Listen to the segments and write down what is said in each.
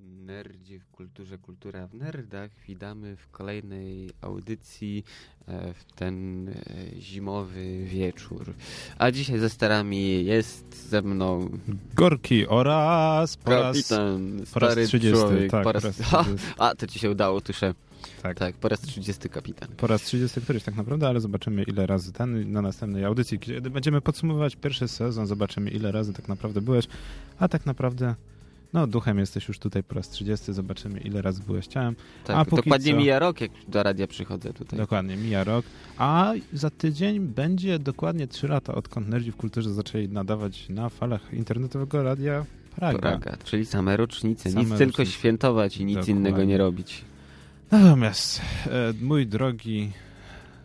Nerdzi w kulturze, kultura w nerdach. Witamy w kolejnej audycji e, w ten e, zimowy wieczór. A dzisiaj ze starami jest ze mną Gorki oraz po raz, kapitan, po raz stary 30. człowiek. tak, po raz, po raz 30. a, to ci się udało, tuszę. Tak. Tak, po raz 30 kapitan. Po raz 30 któryś tak naprawdę, ale zobaczymy ile razy ten na następnej audycji, kiedy będziemy podsumowywać pierwszy sezon, zobaczymy ile razy tak naprawdę byłeś, a tak naprawdę no duchem jesteś już tutaj po raz 30, zobaczymy ile razy byłeś ciałem. Tak, A dokładnie co- mija rok, jak do radia przychodzę tutaj. Dokładnie, mija rok, a za tydzień będzie dokładnie 3 lata odkąd Nerdzi w Kulturze zaczęli nadawać na falach internetowego radia Praga. Praga, czyli same rocznice. Same nic tylko rocznice. świętować i nic Dokładnie. innego nie robić. Natomiast e, mój drogi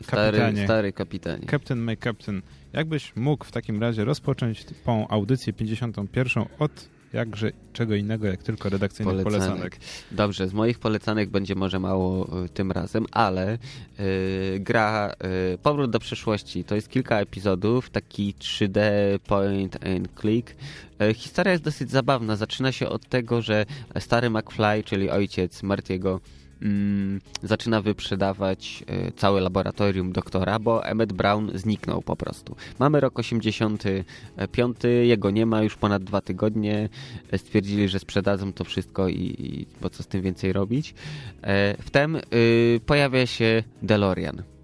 Stary, Kapitanie. stary kapitanie. Captain My Captain, jakbyś mógł w takim razie rozpocząć tą audycję 51 od jakże czego innego, jak tylko redakcyjnych Polecanek. polecanek. Dobrze, z moich polecanek będzie może mało y, tym razem, ale y, gra y, Powrót do przeszłości to jest kilka epizodów, taki 3D point and click. Historia jest dosyć zabawna. Zaczyna się od tego, że stary McFly, czyli ojciec Martiego, mm, zaczyna wyprzedawać y, całe laboratorium doktora, bo Emmett Brown zniknął po prostu. Mamy rok 85, jego nie ma już ponad dwa tygodnie. E, Stwierdzili, że sprzedadzą to wszystko i, i po co z tym więcej robić. E, wtem y, pojawia się DeLorean.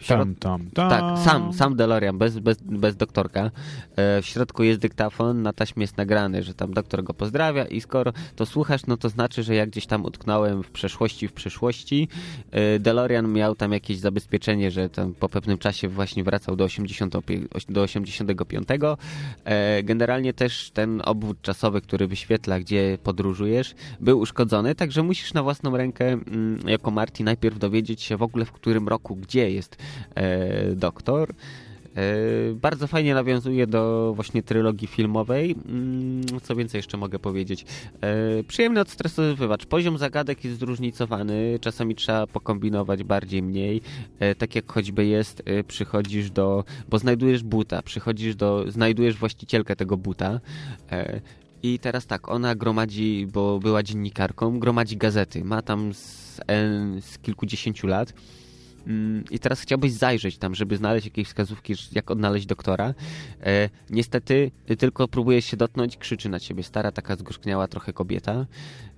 Środ- Tam, tam, tak, sam, sam DeLorean, bez, bez, bez doktorka. E, w środku jest dyktafon, na taśmie jest nagrany, że tam doktor go pozdrawia i skoro to słuchasz, no to znaczy, że ja gdzieś tam utknąłem w przeszłości, w przyszłości. E, DeLorean miał tam jakieś zabezpieczenie, że tam po pewnym czasie właśnie wracał do, 80, do 85. E, generalnie też ten obwód czasowy, który wyświetla, gdzie podróżujesz, był uszkodzony, także musisz na własną rękę, mm, jako Marty, najpierw dowiedzieć się w ogóle, w którym roku, gdzie jest doktor. E, bardzo fajnie nawiązuje do właśnie trylogii filmowej. Mm, Co więcej jeszcze mogę powiedzieć? E, Przyjemny odstresowywacz. Poziom zagadek jest zróżnicowany. Czasami trzeba pokombinować bardziej, mniej. E, Tak jak choćby jest, e, przychodzisz do... Bo znajdujesz buta. Przychodzisz do... Znajdujesz właścicielkę tego buta. E, I teraz tak, ona gromadzi, bo była dziennikarką, gromadzi gazety. Ma tam z, z kilkudziesięciu lat. Mm, I teraz chciałbyś zajrzeć tam, żeby znaleźć jakieś wskazówki, jak odnaleźć doktora. E, niestety tylko próbujesz się dotknąć, krzyczy na ciebie stara, taka zgorzkniała trochę kobieta.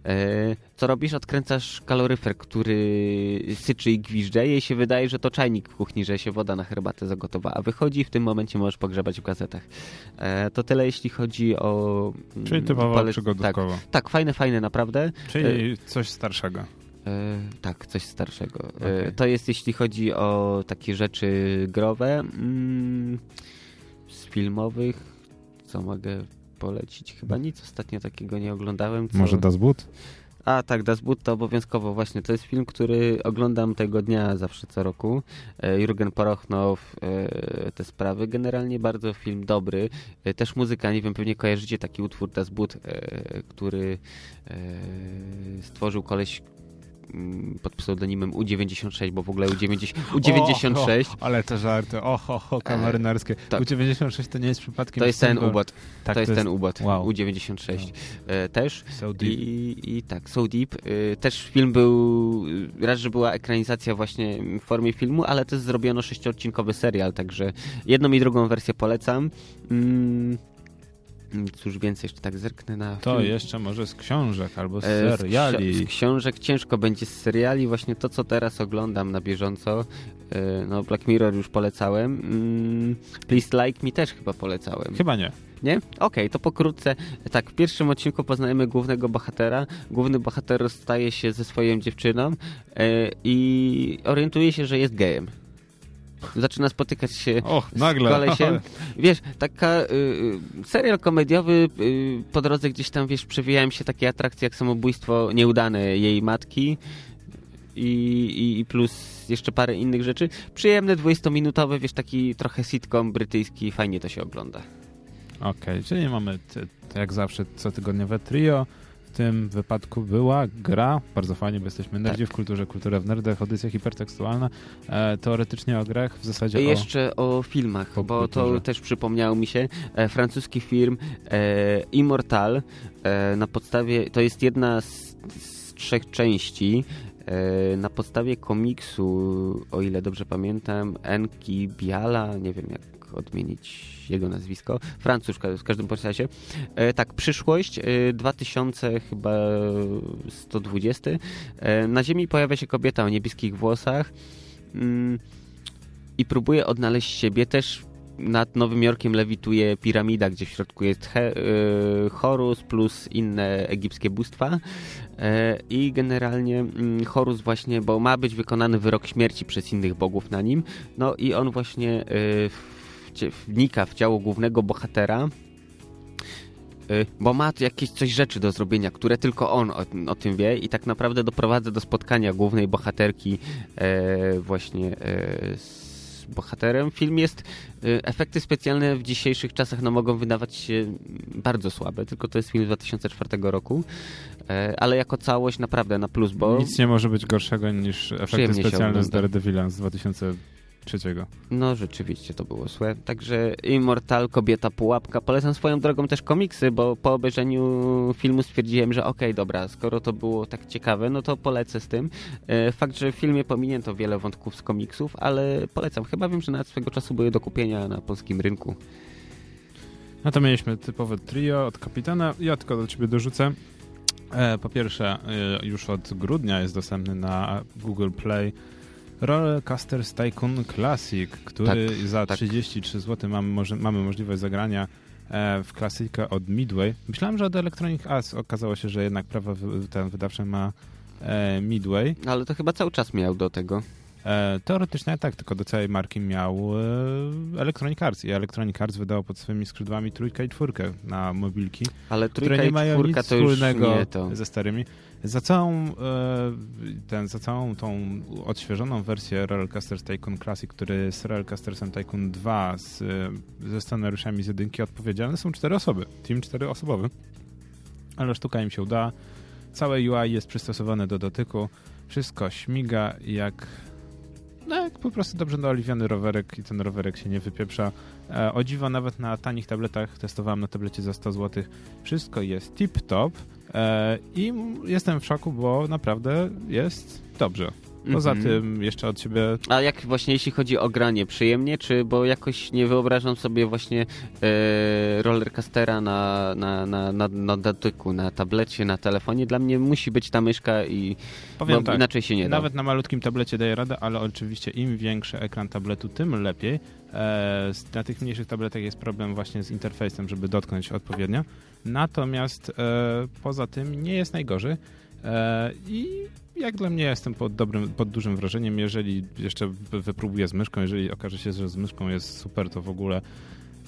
E, co robisz? Odkręcasz kaloryfer, który syczy i gwizdże. Jej się wydaje, że to czajnik w kuchni, że się woda na herbatę zagotowała. A wychodzi i w tym momencie możesz pogrzebać w gazetach. E, to tyle, jeśli chodzi o... mm, Czyli typowo pole- przygodówkowo. Tak, tak, fajne, fajne, naprawdę. Czyli coś starszego. E, tak, coś starszego. E, Okej. to jest jeśli chodzi o takie rzeczy growe. Mm, z filmowych, co mogę polecić? Chyba nic ostatnio takiego nie oglądałem. Co... Może Das Boot? A tak, Das Boot to obowiązkowo właśnie. To jest film, który oglądam tego dnia zawsze co roku. E, Jurgen Porochnow, te sprawy. Generalnie bardzo film dobry. Też muzyka, nie wiem, pewnie kojarzycie taki utwór Das Boot, który stworzył koleś pod pseudonimem U96, bo w ogóle U90, U96 O, o, ale te żarty, och, och kamerynarskie. tak. U96 to nie jest przypadkiem... to jest ten ubot. Tak, to jest ten ubot. wow. U96 e, też. So deep. I, I tak, So Deep. Y, Też film był, y, raz, że była ekranizacja właśnie w formie filmu, ale też zrobiono sześciodcinkowy serial, także jedną i drugą wersję polecam. Mm, Cóż więcej, jeszcze tak zerknę na To film. jeszcze może z książek albo z E, seriali. z książek ciężko będzie z seriali, właśnie to, co teraz oglądam na bieżąco. e, No, Black Mirror już polecałem. Mm, Please Like Me też chyba polecałem. Chyba nie. Nie? Okej, to pokrótce. Tak, w pierwszym odcinku poznajemy głównego bohatera. Główny bohater rozstaje się ze swoją dziewczyną e, i orientuje się, że jest gejem. Zaczyna spotykać się Och, z nagle. kolesiem. Wiesz, taka y, y, serial komediowy, y, po drodze gdzieś tam, wiesz, przewijają się takie atrakcje jak samobójstwo nieudane jej matki i, i, plus jeszcze parę innych rzeczy. Przyjemne, 20-minutowe, wiesz, taki trochę sitcom brytyjski, fajnie to się ogląda. Okej, czyli mamy jak zawsze cotygodniowe trio. W tym wypadku była gra, bardzo fajnie, bo jesteśmy nerdzi Tak. w kulturze, kultura w nerdach, audycja hipertekstualna, e, teoretycznie o grach, w zasadzie I o... jeszcze o filmach, bo to też przypomniało mi się. E, francuski film e, Immortal e, na podstawie, to jest jedna z, z trzech części e, na podstawie komiksu, o ile dobrze pamiętam, Enki Biala, nie wiem jak odmienić jego nazwisko, Francuz w każdym razie. E, tak, przyszłość, e, 2000 chyba 120. E, na Ziemi pojawia się kobieta o niebieskich włosach. Mm, i próbuje odnaleźć siebie. Też nad Nowym Jorkiem lewituje piramida, gdzie w środku jest He, y, Horus plus inne egipskie bóstwa. E, I generalnie mm, Horus właśnie, bo ma być wykonany wyrok śmierci przez innych bogów na nim. No i on właśnie y, wcie- wnika w ciało głównego bohatera. y, Bo ma jakieś coś rzeczy do zrobienia, które tylko on o, o tym wie, i tak naprawdę doprowadza do spotkania głównej bohaterki e, właśnie e, z bohaterem. Film jest, e, efekty specjalne w dzisiejszych czasach no, mogą wydawać się bardzo słabe, tylko to jest film z 2004 roku, e, ale jako całość naprawdę na plus, bo Nic nie może być gorszego niż efekty specjalne z. Daredevila z 2003. no rzeczywiście to było złe. Także Immortal, Kobieta Pułapka. Polecam swoją drogą też komiksy, bo po obejrzeniu filmu stwierdziłem, że okej, dobra, skoro to było tak ciekawe, no to polecę z tym. E, Fakt, że w filmie pominięto wiele wątków z komiksów, ale polecam. Chyba wiem, że nawet swego czasu były do kupienia na polskim rynku. No to mieliśmy typowe trio od kapitana. Ja tylko do ciebie dorzucę. E, po pierwsze, e, już od grudnia jest dostępny na Google Play Rollercoasters Tycoon Classic, który Tak, za tak. 33 zł mamy, może, mamy możliwość zagrania e, w klasykę od Midway. Myślałem, że od Electronic Arts okazało się, że jednak prawa ten wydawcze ma e, Midway. Ale to chyba cały czas miał do tego. E, teoretycznie tak, tylko do całej marki miał e, Electronic Arts i Electronic Arts wydało pod swoimi skrzydłami trójkę i czwórkę na mobilki, Ale które nie mają nic wspólnego nie to. ze starymi. Za całą, e, ten, za całą tą odświeżoną wersję Rollercoasters Tycoon Classic, który jest Rollercoastersem Tycoon 2 z, ze scenariuszami z jedynki odpowiedzialne są cztery osoby. Team czteroosobowy. Ale sztuka im się uda. Całe UI jest przystosowane do dotyku. Wszystko śmiga jak no po prostu dobrze naoliwiany rowerek i ten rowerek się nie wypieprza. E, o dziwo nawet na tanich tabletach, testowałem na tablecie za 100 zł, wszystko jest tip-top e, i jestem w szoku, bo naprawdę jest dobrze. Poza Mhm. tym jeszcze od siebie A jak właśnie jeśli chodzi o granie, przyjemnie, czy bo jakoś nie wyobrażam sobie właśnie e, rollercoastera na, na, na, na, na dotyku, na tablecie, na telefonie. Dla mnie musi być ta myszka i powiem bo tak, inaczej się nie da. Nawet na malutkim tablecie daje radę, ale oczywiście im większy ekran tabletu, tym lepiej. E, na tych mniejszych tabletach jest problem właśnie z interfejsem, żeby dotknąć odpowiednio. Natomiast e, poza tym nie jest najgorzej. E, I jak dla mnie jestem pod, dobrym, pod dużym wrażeniem. Jeżeli jeszcze wy- wypróbuję z myszką, jeżeli okaże się, że z myszką jest super, to w ogóle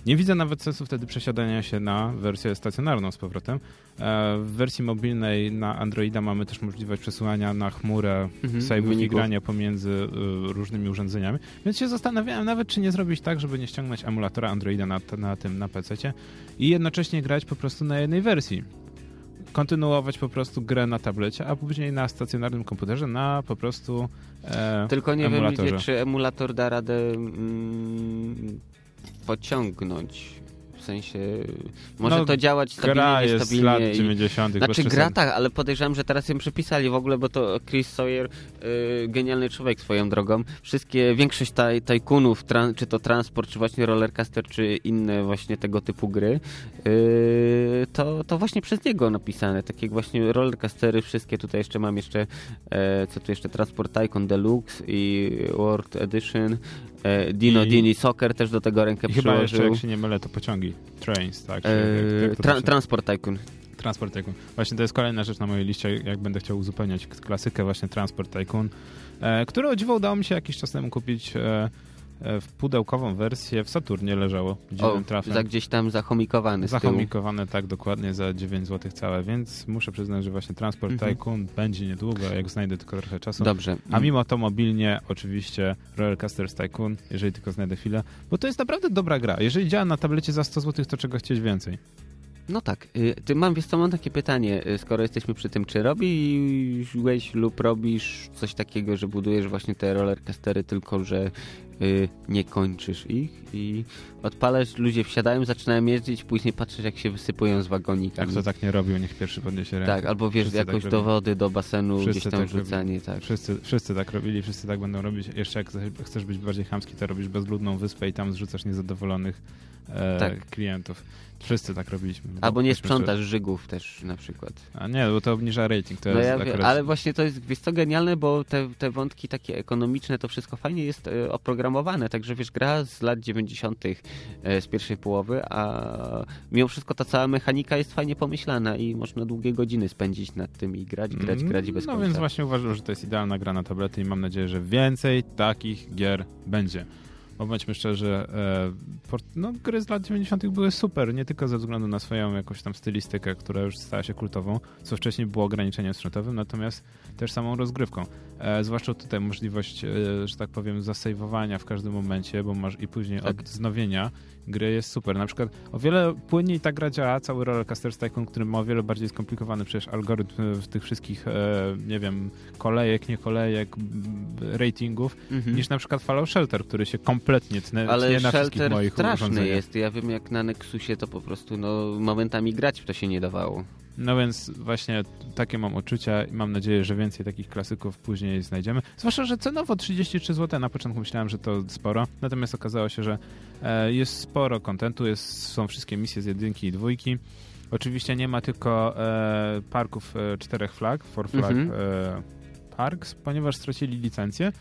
nie widzę nawet sensu wtedy przesiadania się na wersję stacjonarną z powrotem. E, w wersji mobilnej na Androida mamy też możliwość przesyłania na chmurę Mhm, save'ów i grania pomiędzy y, różnymi urządzeniami. Więc się zastanawiałem nawet, czy nie zrobić tak, żeby nie ściągnąć emulatora Androida na, na tym, na PC i jednocześnie grać po prostu na jednej wersji. Kontynuować po prostu grę na tablecie, a później na stacjonarnym komputerze na po prostu e, Tylko nie emulatorze. wiem, czy emulator da radę mm, pociągnąć. W sensie, może No, to działać stabilnie, gra jest z niestabilnie. lat i- 90. bez Znaczy gra tak, ale podejrzewam, że teraz ją przepisali w ogóle, bo to Chris Sawyer, y, genialny człowiek swoją drogą. Wszystkie, większość taj, tajkunów, tran, czy to transport, czy właśnie rollercoaster, czy inne właśnie tego typu gry, y, to, to właśnie przez niego napisane. Takie właśnie rollercoastery, wszystkie tutaj jeszcze mam jeszcze, e, co tu jeszcze, Transport Tycoon Deluxe i World Edition, Dino I- Dini Soccer też do tego rękę I chyba jeszcze, przyłożył. jak się nie mylę, to pociągi. Trains, tak? Czy E, jak- tra, Transport Tycoon. Transport Tycoon. Właśnie to jest kolejna rzecz na mojej liście, jak będę chciał uzupełniać klasykę właśnie Transport Tycoon, e, które o dziwo udało mi się jakiś czas temu kupić e, e, w pudełkową wersję w Saturnie leżało. Dziwnym trafem. za gdzieś tam zachomikowany z tyłu. Zachomikowane tak dokładnie za 9 zł całe, więc muszę przyznać, że właśnie Transport Mhm. Tycoon będzie niedługo, jak znajdę tylko trochę czasu. Dobrze. A mimo to mobilnie oczywiście Rollercoasters Tycoon, jeżeli tylko znajdę chwilę, bo to jest naprawdę dobra gra. Jeżeli działa na tablecie za 100 zł, to czego chcieć więcej? No tak. Y, ty mam, wiesz co, mam takie pytanie, y, skoro jesteśmy przy tym, czy robiłeś lub robisz coś takiego, że budujesz właśnie te rollercoastery, tylko że y, nie kończysz ich i odpalasz, ludzie wsiadają, zaczynają jeździć, później patrzysz jak się wysypują z wagonika. Jak kto tak nie robił, niech pierwszy podniesie rękę. Tak, albo wiesz, Wszyscy jakoś tak do wody, do basenu, Wszyscy gdzieś tam tak rzucanie, tak. Wszyscy, wszyscy tak robili, wszyscy tak będą robić. Jeszcze jak chcesz być bardziej chamski, to robisz bezludną wyspę i tam zrzucasz niezadowolonych e, Tak. klientów. Wszyscy tak robiliśmy. Albo nie sprzątasz żygów też na przykład. A nie, bo to obniża rating. To No jest ja akurat... ale właśnie to jest, wiesz co, genialne, bo te, te wątki takie ekonomiczne, to wszystko fajnie jest e, oprogramowane, także wiesz, gra z lat 90. E, z pierwszej połowy, a mimo wszystko ta cała mechanika jest fajnie pomyślana i można długie godziny spędzić nad tym i grać, grać, grać bez No końca. więc właśnie uważam, że to jest idealna gra na tablety i mam nadzieję, że więcej takich gier będzie. Bo bądźmy szczerzy, e, no, gry z lat 90. były super, nie tylko ze względu na swoją jakąś tam stylistykę, która już stała się kultową, co wcześniej było ograniczeniem sprzętowym, natomiast też samą rozgrywką. E, zwłaszcza tutaj możliwość, e, że tak powiem, zasejwowania w każdym momencie, bo masz i później Tak. odnowienia gry jest super. Na przykład o wiele płynniej ta gra działa, cały Rollercoaster Tycoon, który ma o wiele bardziej skomplikowany przecież algorytm w tych wszystkich, e, nie wiem, kolejek, nie kolejek, ratingów, Mhm. niż na przykład Fallout Shelter, który się kompletnie tnę, Ale tnie na wszystkich moich straszny urządzeniach. jest. Ja wiem, jak na Nexusie to po prostu no, momentami grać w to się nie dawało. No więc właśnie takie mam uczucia i mam nadzieję, że więcej takich klasyków później znajdziemy. Zwłaszcza, że cenowo 33 zł, na początku myślałem, że to sporo, natomiast okazało się, że e, jest sporo kontentu, jest, są wszystkie misje z jedynki i dwójki. Oczywiście nie ma tylko e, parków e, czterech flag, four flag Mhm. parks, ponieważ stracili licencję,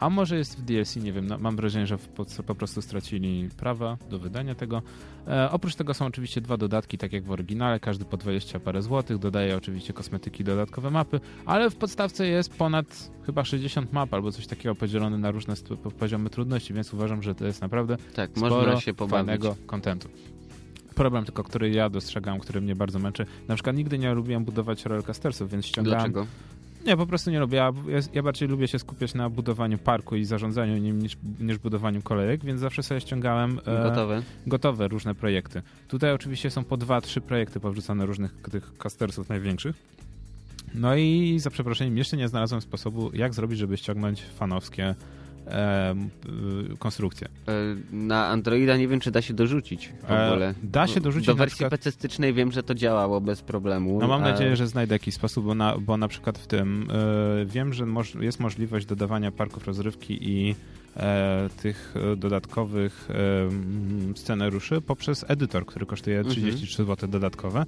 a może jest w DLC, nie wiem, no, mam wrażenie, że po, po prostu stracili prawa do wydania tego. E, oprócz tego są oczywiście dwa dodatki, tak jak w oryginale, każdy po 20 parę złotych, dodaje oczywiście kosmetyki, dodatkowe mapy, ale w podstawce jest ponad chyba 60 map albo coś takiego podzielone na różne poziomy trudności, więc uważam, że to jest naprawdę Tak, sporo się pobawić. fajnego kontentu. Problem tylko, który ja dostrzegam, który mnie bardzo męczy. Na przykład nigdy nie lubiłem budować rollercoastersów, więc ściągałem... Dlaczego? Nie, po prostu nie lubię. Ja, ja, bardziej lubię się skupiać na budowaniu parku i zarządzaniu nim niż, niż budowaniu kolejek, więc zawsze sobie ściągałem e, Gotowe? gotowe różne projekty. Tutaj oczywiście są po dwa, trzy projekty powrzucane różnych tych castersów największych. No i za przeproszeniem jeszcze nie znalazłem sposobu, jak zrobić, żeby ściągnąć fanowskie E, Na Androida nie wiem, czy da się dorzucić w E, ogóle. da się dorzucić Do wersji przykład- PC-stycznej wiem, że to działało bez problemu. No mam nadzieję, że znajdę jakiś sposób, bo na, bo na przykład w tym e, wiem, że moż, jest możliwość dodawania parków rozrywki i e, tych e, dodatkowych e, scenariuszy poprzez edytor, który kosztuje Mhm. 33 zł dodatkowe.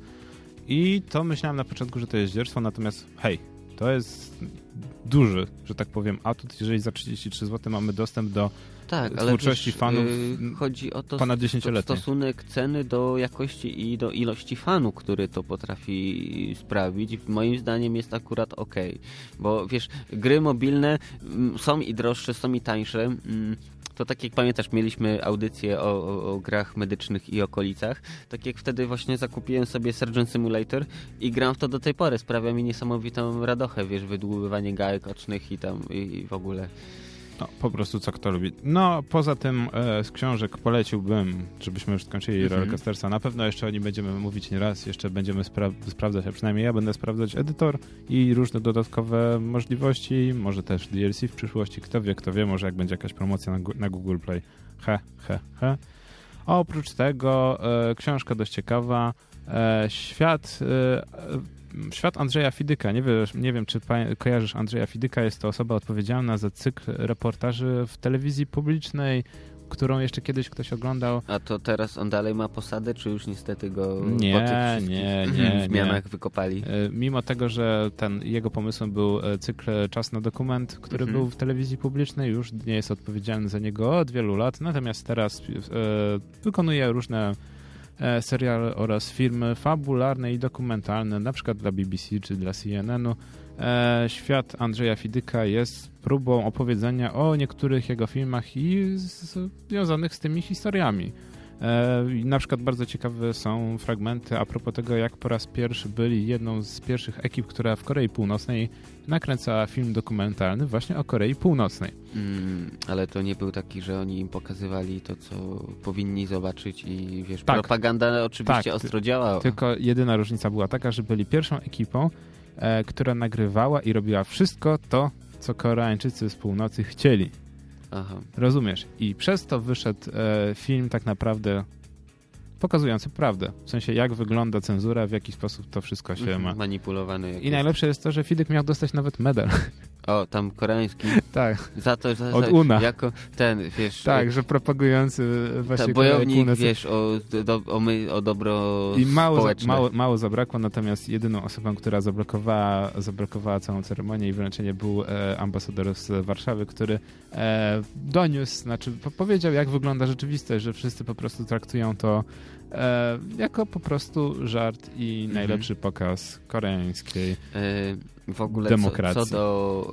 I to myślałem na początku, że to jest dzierstwo, natomiast hej, to jest duży, że tak powiem, atut, jeżeli za 33 zł mamy dostęp do tak, ale twórczości wiesz, fanów y, chodzi o to ponad sto- 10-letniej. stosunek ceny do jakości i do ilości fanu, który to potrafi sprawić. Moim zdaniem jest akurat ok, bo wiesz, gry mobilne mm, są i droższe, są i tańsze. mm, To tak jak pamiętasz, mieliśmy audycję o, o, o grach medycznych i okolicach. Tak jak wtedy właśnie zakupiłem sobie Surgeon Simulator i gram w to do tej pory. Sprawia mi niesamowitą radochę, wiesz, wydłubywanie gałek ocznych i tam i, i w ogóle. No, po prostu co kto lubi. No, poza tym e, z książek poleciłbym, żebyśmy już skończyli Mhm. Rollercoastersa. Na pewno jeszcze o nim będziemy mówić nieraz, jeszcze będziemy spra- sprawdzać, a przynajmniej ja będę sprawdzać edytor i różne dodatkowe możliwości, może też DLC w przyszłości, kto wie, kto wie, może jak będzie jakaś promocja na, na Google Play. He, he, he. A oprócz tego e, książka dość ciekawa, e, Świat... Świat Andrzeja Fidyka. Nie, wiesz, nie wiem, czy kojarzysz Andrzeja Fidyka. Jest to osoba odpowiedzialna za cykl reportaży w telewizji publicznej, którą jeszcze kiedyś ktoś oglądał. A to teraz on dalej ma posadę, czy już niestety go Nie, po tych nie, nie, zmianach wykopali? E, Mimo tego, że ten jego pomysłem był e, cykl Czas na dokument, który Mhm. był w telewizji publicznej, już nie jest odpowiedzialny za niego od wielu lat, natomiast teraz e, wykonuje różne e, seriale oraz filmy fabularne i dokumentalne, na przykład dla BBC czy dla CNN-u. E, świat Andrzeja Fidyka jest próbą opowiedzenia o niektórych jego filmach i związanych z tymi historiami. E, na przykład bardzo ciekawe są fragmenty a propos tego, jak po raz pierwszy byli jedną z pierwszych ekip, która w Korei Północnej nakręcała film dokumentalny właśnie o Korei Północnej. Mm, ale to nie był taki, że oni im pokazywali to, co powinni zobaczyć i wiesz, tak. propaganda oczywiście tak, ostro działała. Tylko jedyna różnica była taka, że byli pierwszą ekipą, e, która nagrywała i robiła wszystko to, co Koreańczycy z północy chcieli. Aha. Rozumiesz? I przez to wyszedł e, film tak naprawdę pokazujący prawdę. W sensie, jak wygląda cenzura, w jaki sposób to wszystko się mhm, ma. Manipulowany. I jest. najlepsze jest to, że Fidek miał dostać nawet medal. O, tam koreański. tak. Za to, że Od UNA. Jako ten, wiesz... Tak, że propagujący właśnie ta, Bojownik, wiesz, o, do, o, my, o dobro I mało, mało, mało zabrakło, natomiast jedyną osobą, która zablokowała, zablokowała całą ceremonię i wręczenie był e, ambasador z Warszawy, który e, doniósł, znaczy powiedział, jak wygląda rzeczywistość, że wszyscy po prostu traktują to e, jako po prostu żart i mhm. najlepszy pokaz koreańskiej e, w ogóle demokracji. Co, co do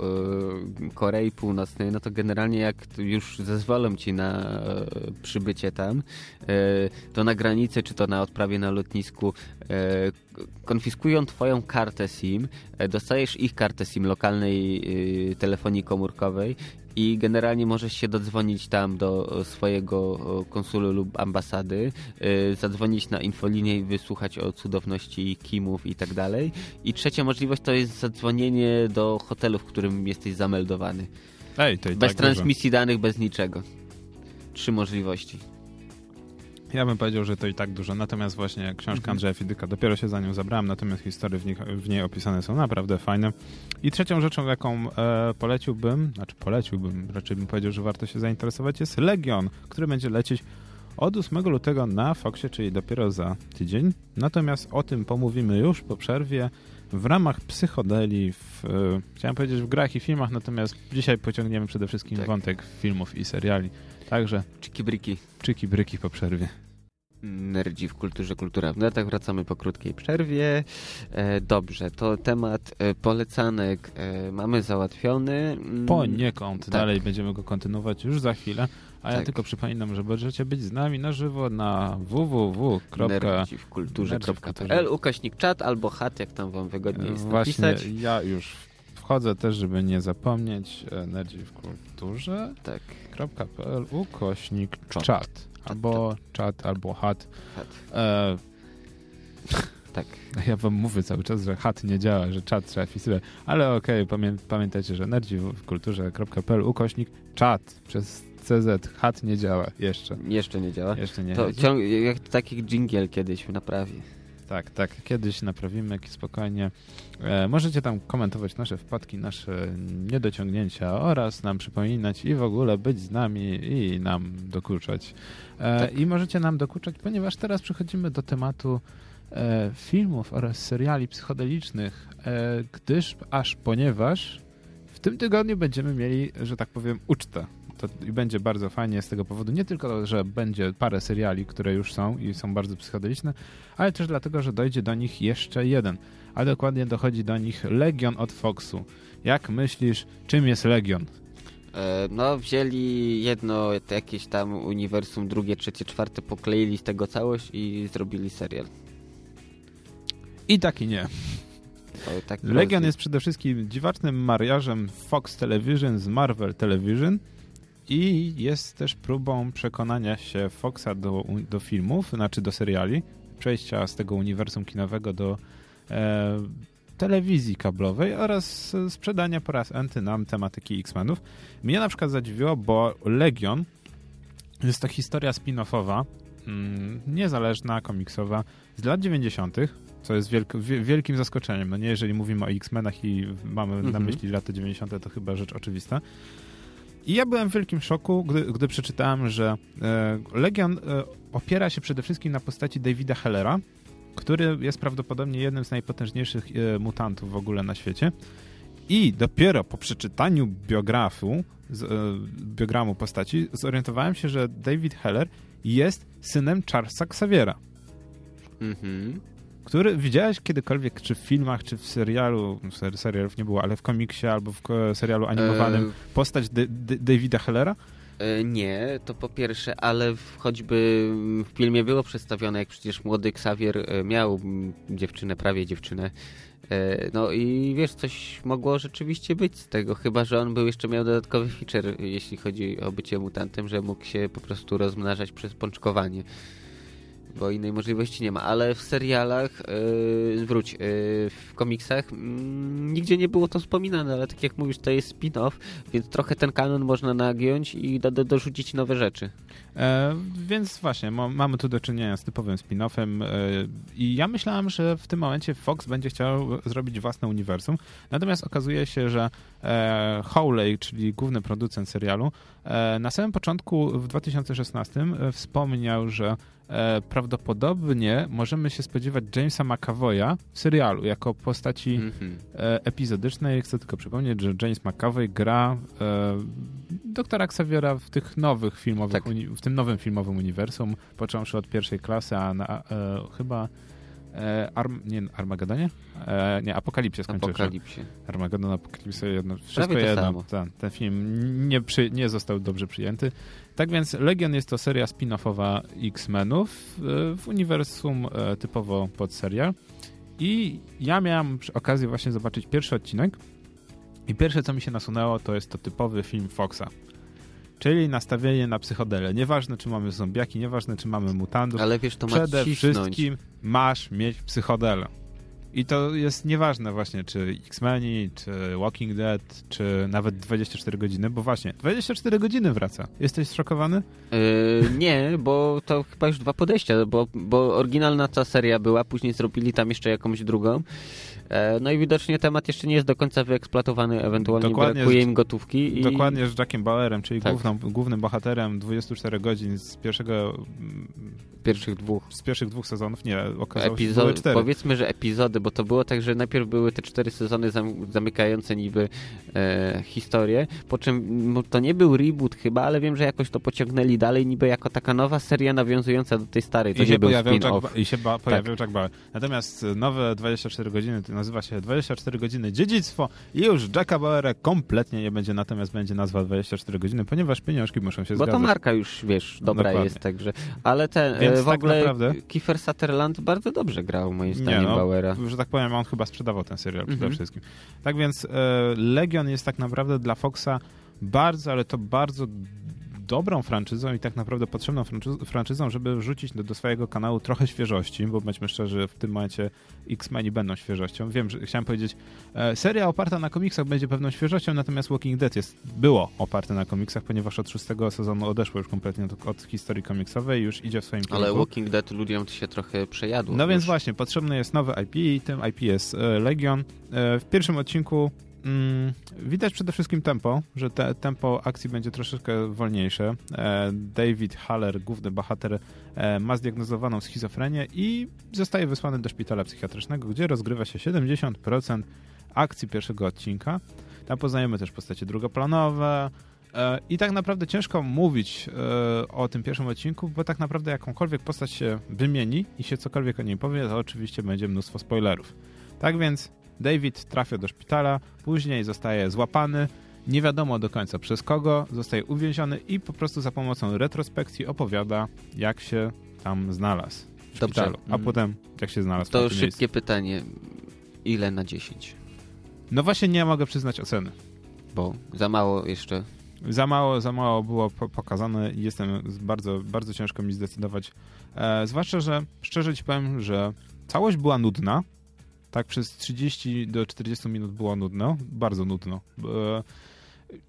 e, Korei Północnej, no to generalnie jak już zezwolą ci na e, przybycie tam, e, to na granicy, czy to na odprawie na lotnisku konfiskują twoją kartę SIM, dostajesz ich kartę SIM lokalnej telefonii komórkowej i generalnie możesz się dodzwonić tam do swojego konsulu lub ambasady, y, zadzwonić na infolinię i wysłuchać o cudowności Kimów i tak dalej. I trzecia możliwość to jest zadzwonienie do hotelu, w którym jesteś zameldowany. Ej, bez tak transmisji dużo. danych, bez niczego. Trzy możliwości. Ja bym powiedział, że to i tak dużo. Natomiast właśnie książka mhm. Andrzeja Fidyka, dopiero się za nią zabrałem, natomiast historie w, nich, w niej opisane są naprawdę fajne. I trzecią rzeczą, jaką e, poleciłbym, znaczy poleciłbym, raczej bym powiedział, że warto się zainteresować, jest Legion, który będzie lecieć od 8 lutego na Foxie, czyli dopiero za tydzień. Natomiast o tym pomówimy już po przerwie w ramach psychodeli, w, e, chciałem powiedzieć w grach i filmach, natomiast dzisiaj pociągniemy przede wszystkim tak. wątek filmów i seriali. Także. Czyki bryki. Czyki bryki po przerwie. Nerdzi w kulturze, kultura w netach. Wracamy po krótkiej przerwie. E, dobrze, to temat e, polecanek e, mamy załatwiony. Mm, Poniekąd. Tak. Dalej będziemy go kontynuować już za chwilę. A tak. ja tylko przypominam, że możecie być z nami na żywo na www.nerdziwkulturze.pl ukośnik czat albo chat, jak tam wam wygodniej jest Właśnie, napisać. ja już wchodzę też, żeby nie zapomnieć. Nerdzi w kulturze. Tak. .pl ukośnik czat. czat. Albo czat, albo hat. hat. E... Tak. Ja wam mówię cały czas, że hat nie działa, że czat trzeba wpisywać. Ale okej, okay, pamię pamiętajcie, że nerdzi w kulturze.pl ukośnik czat przez CZ. Hat nie działa jeszcze. Jeszcze nie działa? Jeszcze nie. To ciąg jak taki dżingiel kiedyś naprawi. Tak, tak. Kiedyś naprawimy spokojnie. E, możecie tam komentować nasze wpadki, nasze niedociągnięcia oraz nam przypominać i w ogóle być z nami i nam dokuczać. E, tak. I możecie nam dokuczać, ponieważ teraz przechodzimy do tematu e, filmów oraz seriali psychodelicznych, e, gdyż aż ponieważ w tym tygodniu będziemy mieli, że tak powiem, ucztę to i będzie bardzo fajnie z tego powodu. Nie tylko, że będzie parę seriali, które już są i są bardzo psychodeliczne, ale też dlatego, że dojdzie do nich jeszcze jeden. A dokładnie dochodzi do nich Legion od Foxu. Jak myślisz, czym jest Legion? E, no, wzięli jedno jakieś tam uniwersum, drugie, trzecie, czwarte, pokleili z tego całość i zrobili serial. I tak i nie. Tak Legion jest przede wszystkim dziwacznym mariażem Fox Television z Marvel Television i jest też próbą przekonania się Foxa do, do filmów, znaczy do seriali, przejścia z tego uniwersum kinowego do e, telewizji kablowej oraz sprzedania po raz enty nam tematyki X-Menów. Mnie na przykład zadziwiło, bo Legion jest to historia spin-offowa, mm, niezależna, komiksowa, z lat 90., co jest wielk, wielkim zaskoczeniem. No nie, jeżeli mówimy o X-Menach i mamy na mhm. myśli lata 90., to chyba rzecz oczywista. I ja byłem w wielkim szoku, gdy, gdy przeczytałem, że e, Legion e, opiera się przede wszystkim na postaci Davida Hellera, który jest prawdopodobnie jednym z najpotężniejszych e, mutantów w ogóle na świecie. I dopiero po przeczytaniu biografu, biogramu postaci, zorientowałem się, że David Heller jest synem Charlesa Xaviera. Mhm który widziałeś kiedykolwiek, czy w filmach, czy w serialu, serialów nie było, ale w komiksie albo w serialu animowanym, e... postać D D Davida Hellera? E, nie, to po pierwsze, ale choćby w filmie było przedstawione, jak przecież młody Xavier e, miał dziewczynę, prawie dziewczynę. E, no i wiesz, coś mogło rzeczywiście być z tego, chyba że on był jeszcze miał dodatkowy feature, jeśli chodzi o bycie mutantem, że mógł się po prostu rozmnażać przez pączkowanie bo innej możliwości nie ma, ale w serialach, yy, wróć, yy, w komiksach yy, nigdzie nie było to wspominane, ale tak jak mówisz, to jest spin-off, więc trochę ten kanon można nagiąć i do, do, dorzucić nowe rzeczy. E, więc właśnie, ma, mamy tu do czynienia z typowym spin-offem e, i ja myślałem, że w tym momencie Fox będzie chciał zrobić własne uniwersum, natomiast okazuje się, że e, Howley, czyli główny producent serialu, e, na samym początku w 2016 e, wspomniał, że e, prawdopodobnie możemy się spodziewać Jamesa McAvoya w serialu jako postaci mm -hmm. e, epizodycznej. Chcę tylko przypomnieć, że James McAvoy gra e, doktora Xaviera w tych nowych filmowych, tak. w tym nowym filmowym uniwersum, począwszy od pierwszej klasy, a na, e, chyba Arm, nie, Armagedonie? E, nie, Apokalipsie skończył. Apokalipsie. Armagedon, Apokalipsie, jedno, wszystko jedno. Ten, ten film nie, przy, nie został dobrze przyjęty. Tak więc Legion jest to seria spin-offowa X-Menów w uniwersum e, typowo pod serial. I ja miałem okazję właśnie zobaczyć pierwszy odcinek i pierwsze, co mi się nasunęło, to jest to typowy film Foxa. Czyli nastawienie na psychodelę. Nieważne, czy mamy zombiaki, nieważne, czy mamy mutantów. Ale wiesz, to Przede wszystkim masz mieć psychodelę. I to jest nieważne właśnie, czy X-Meni, czy Walking Dead, czy nawet 24 godziny, bo właśnie 24 godziny wraca. Jesteś szokowany? Yy, nie, bo to chyba już dwa podejścia, bo, bo oryginalna ta seria była, później zrobili tam jeszcze jakąś drugą. E, no i widocznie temat jeszcze nie jest do końca wyeksploatowany, ewentualnie dokładnie brakuje im gotówki. I... Dokładnie z Jackiem Bauerem, czyli tak. główną, głównym bohaterem 24 godzin z pierwszego pierwszych dwóch. Z pierwszych dwóch sezonów, nie, okazało się, że cztery. Powiedzmy, że epizody, bo to było tak, że najpierw były te cztery sezony zamykające niby e, historię, po czym to nie był reboot chyba, ale wiem, że jakoś to pociągnęli dalej niby jako taka nowa seria nawiązująca do tej starej. To I się pojawiał Jack, I się ba, pojawił tak. Jack Bauer. Natomiast nowe 24 godziny nazywa się 24 godziny dziedzictwo i już Jacka Bauera kompletnie nie będzie, natomiast będzie nazwa 24 godziny, ponieważ pieniążki muszą się bo zgadzać. Bo to marka już, wiesz, dobra Dokładnie. jest, także... Ale ten, Więc w tak ogóle naprawdę... Kiefer Sutherland bardzo dobrze grał, moim zdaniem, nie, no, Bauera. Że tak powiem, on chyba sprzedawał ten serial przede mhm. wszystkim. Tak więc e, Legion jest tak naprawdę dla Foxa bardzo, ale to bardzo dobrą franczyzą i tak naprawdę potrzebną franczyzą, żeby wrzucić do, do, swojego kanału trochę świeżości, bo bądźmy szczerzy, w tym momencie X-Meni będą świeżością. Wiem, że chciałem powiedzieć, e, seria oparta na komiksach będzie pewną świeżością, natomiast Walking Dead jest, było oparte na komiksach, ponieważ od szóstego sezonu odeszło już kompletnie od, od historii komiksowej już idzie w swoim kierunku. Ale Walking Dead ludziom się trochę przejadło. No już. więc właśnie, potrzebny jest nowy IP i tym IP jest e, Legion. E, w pierwszym odcinku widać przede wszystkim tempo, że te, tempo akcji będzie troszeczkę wolniejsze. E, David Haller, główny bohater, e, ma zdiagnozowaną schizofrenię i zostaje wysłany do szpitala psychiatrycznego, gdzie rozgrywa się 70% akcji pierwszego odcinka. Tam poznajemy też postacie drugoplanowe, e, i tak naprawdę ciężko mówić o tym pierwszym odcinku, bo tak naprawdę jakąkolwiek postać się wymieni i się cokolwiek o niej powie, to oczywiście będzie mnóstwo spoilerów. Tak więc David trafia do szpitala, później zostaje złapany, nie wiadomo do końca przez kogo, zostaje uwięziony i po prostu za pomocą retrospekcji opowiada, jak się tam znalazł w Dobrze. szpitalu, a mm. potem jak się znalazł To szybkie miejscu. pytanie. Ile na 10? No właśnie nie mogę przyznać oceny. Bo za mało jeszcze za mało, za mało było pokazane i jestem bardzo, bardzo ciężko mi zdecydować. E, zwłaszcza, że szczerze ci powiem, że całość była nudna, tak przez 30 do 40 minut było nudno, bardzo nudno. E,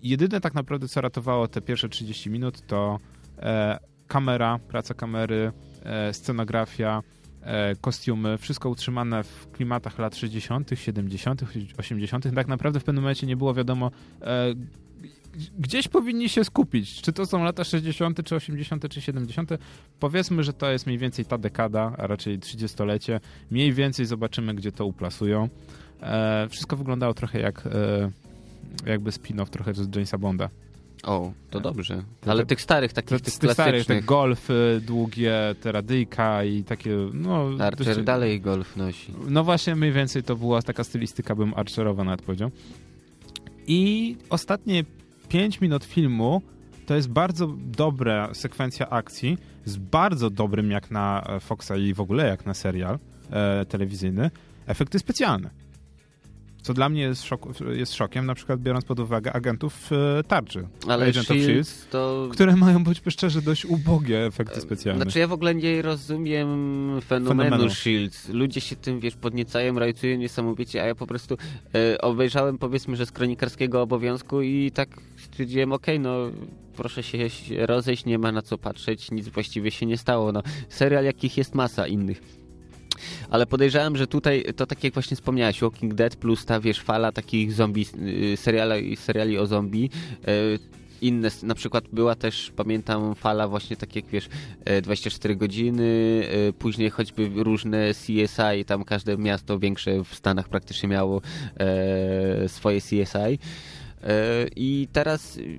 jedyne tak naprawdę, co ratowało te pierwsze 30 minut, to e, kamera, praca kamery, e, scenografia, kostiumy, wszystko utrzymane w klimatach lat 60., 70., 80. Tak naprawdę w pewnym momencie nie było wiadomo, gdzieś powinni się skupić. Czy to są lata 60., czy 80., czy 70. Powiedzmy, że to jest mniej więcej ta dekada, a raczej 30-lecie. Mniej więcej zobaczymy, gdzie to uplasują. E, wszystko wyglądało trochę jak e, jakby spin-off trochę z Jamesa Bonda. O, to dobrze. Ale tych starych, takich tych, tych starych, te golfy długie, te radyjka i takie, no... Archer dość... dalej golf nosi. No właśnie, mniej więcej to była taka stylistyka, bym Archerowa nawet powiedział. I ostatnie 5 minut filmu to jest bardzo dobra sekwencja akcji, z bardzo dobrym jak na e, Foxa i w ogóle jak na serial e, telewizyjny, efekty specjalne. Co dla mnie jest, szok, jest szokiem, na przykład biorąc pod uwagę agentów e, tarczy. Ale Agent Shield Shield, to... które mają być szczerze dość ubogie efekty specjalne. Znaczy ja w ogóle nie rozumiem fenomenu, Fenomenu. Shields. Ludzie się tym, wiesz, podniecają, rajcują niesamowicie, a ja po prostu e, obejrzałem powiedzmy, że z kronikarskiego obowiązku i tak stwierdziłem, okej, no proszę się rozejść, nie ma na co patrzeć, nic właściwie się nie stało. No, serial jakich jest masa innych. Ale podejrzewam, że tutaj to tak jak właśnie wspomniałeś, Walking Dead plus ta wiesz fala takich zombie, y, seriali, seriali o zombie. y, Inne, na przykład była też, pamiętam, fala właśnie tak jak wiesz, e, 24 godziny, e, później choćby różne CSI, tam każde miasto większe w Stanach praktycznie miało swoje CSI. E, I teraz, y,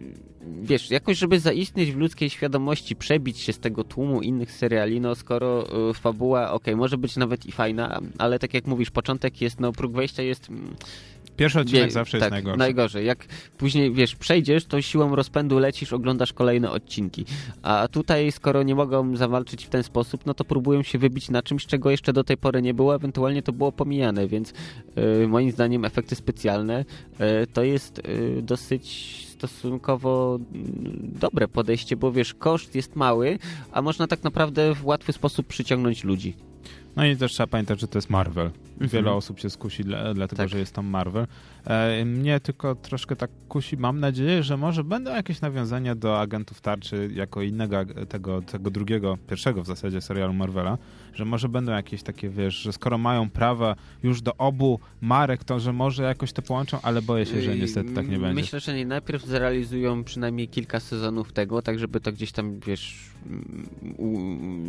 wiesz, jakoś, żeby zaistnieć w ludzkiej świadomości, przebić się z tego tłumu innych seriali, no skoro y, fabuła, okej, może być nawet i fajna, ale tak jak mówisz, początek jest, no próg wejścia jest... Pierwszy odcinek wie- zawsze tak, jest najgorszy. najgorzej. Jak później, wiesz, przejdziesz, to siłą rozpędu lecisz, oglądasz kolejne odcinki. A tutaj, skoro nie mogą zawalczyć w ten sposób, no to próbują się wybić na czymś, czego jeszcze do tej pory nie było, ewentualnie to było pomijane, więc y, moim zdaniem efekty specjalne y, to jest y, dosyć stosunkowo mm, dobre podejście, bo wiesz, koszt jest mały, a można tak naprawdę w łatwy sposób przyciągnąć ludzi. No i też trzeba pamiętać, że to jest Marvel. Mhm. Wiele osób się skusi, dla, dlatego Tak. że jest tam Marvel. E, mnie tylko troszkę tak kusi. Mam nadzieję, że może będą jakieś nawiązania do agentów tarczy jako innego tego, tego drugiego, pierwszego w zasadzie serialu Marvela, że może będą jakieś takie, wiesz, że skoro mają prawa już do obu marek, to że może jakoś to połączą, ale boję się, że niestety tak nie będzie. Myślę, że nie. Najpierw zrealizują przynajmniej kilka sezonów tego, tak żeby to gdzieś tam, wiesz, u,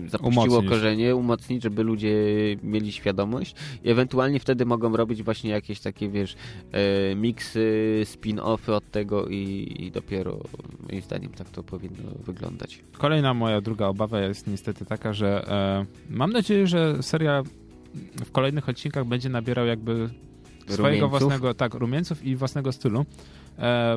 zapuściło Umocnić. korzenie, umocnić, żeby ludzie mieli świadomość i ewentualnie wtedy mogą robić właśnie jakieś takie, wiesz, e, miksy, spin-offy od tego i, i dopiero moim zdaniem tak to powinno wyglądać. Kolejna moja druga obawa jest niestety taka, że e, mam nadzieję, że serial w kolejnych odcinkach będzie nabierał jakby swojego Rumieńców? własnego, tak, rumieńców i własnego stylu,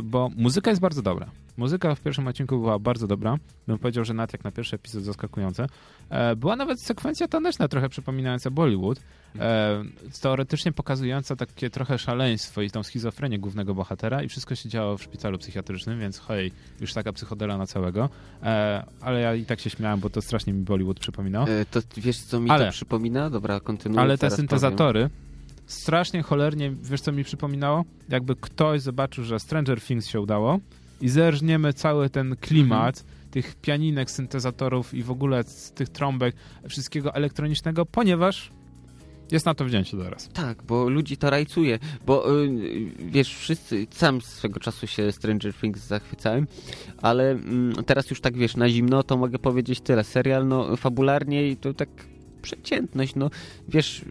bo muzyka jest bardzo dobra. Muzyka w pierwszym odcinku była bardzo dobra. Bym powiedział, że nawet jak na pierwszy epizod zaskakujące. E, była nawet sekwencja taneczna, trochę przypominająca Bollywood. E, teoretycznie pokazująca takie trochę szaleństwo i tą schizofrenię głównego bohatera i wszystko się działo w szpitalu psychiatrycznym, więc hej, już taka psychodela na całego. E, ale ja i tak się śmiałem, bo to strasznie mi Bollywood przypominał. E, to wiesz, co mi Ale- to przypomina? Dobra, kontynuuj. Ale te syntezatory strasznie cholernie, wiesz co mi przypominało? Jakby ktoś zobaczył, że Stranger Things się udało i zerżniemy cały ten klimat Mhm. tych pianinek, syntezatorów i w ogóle z tych trąbek, wszystkiego elektronicznego, ponieważ jest na to wzięcie teraz. Tak, bo ludzi to rajcuje, bo y, wiesz, wszyscy, sam swego czasu się Stranger Things zachwycałem, ale mm, teraz już tak wiesz, na zimno to mogę powiedzieć tyle. Serial, no fabularnie i to tak przeciętność, no wiesz,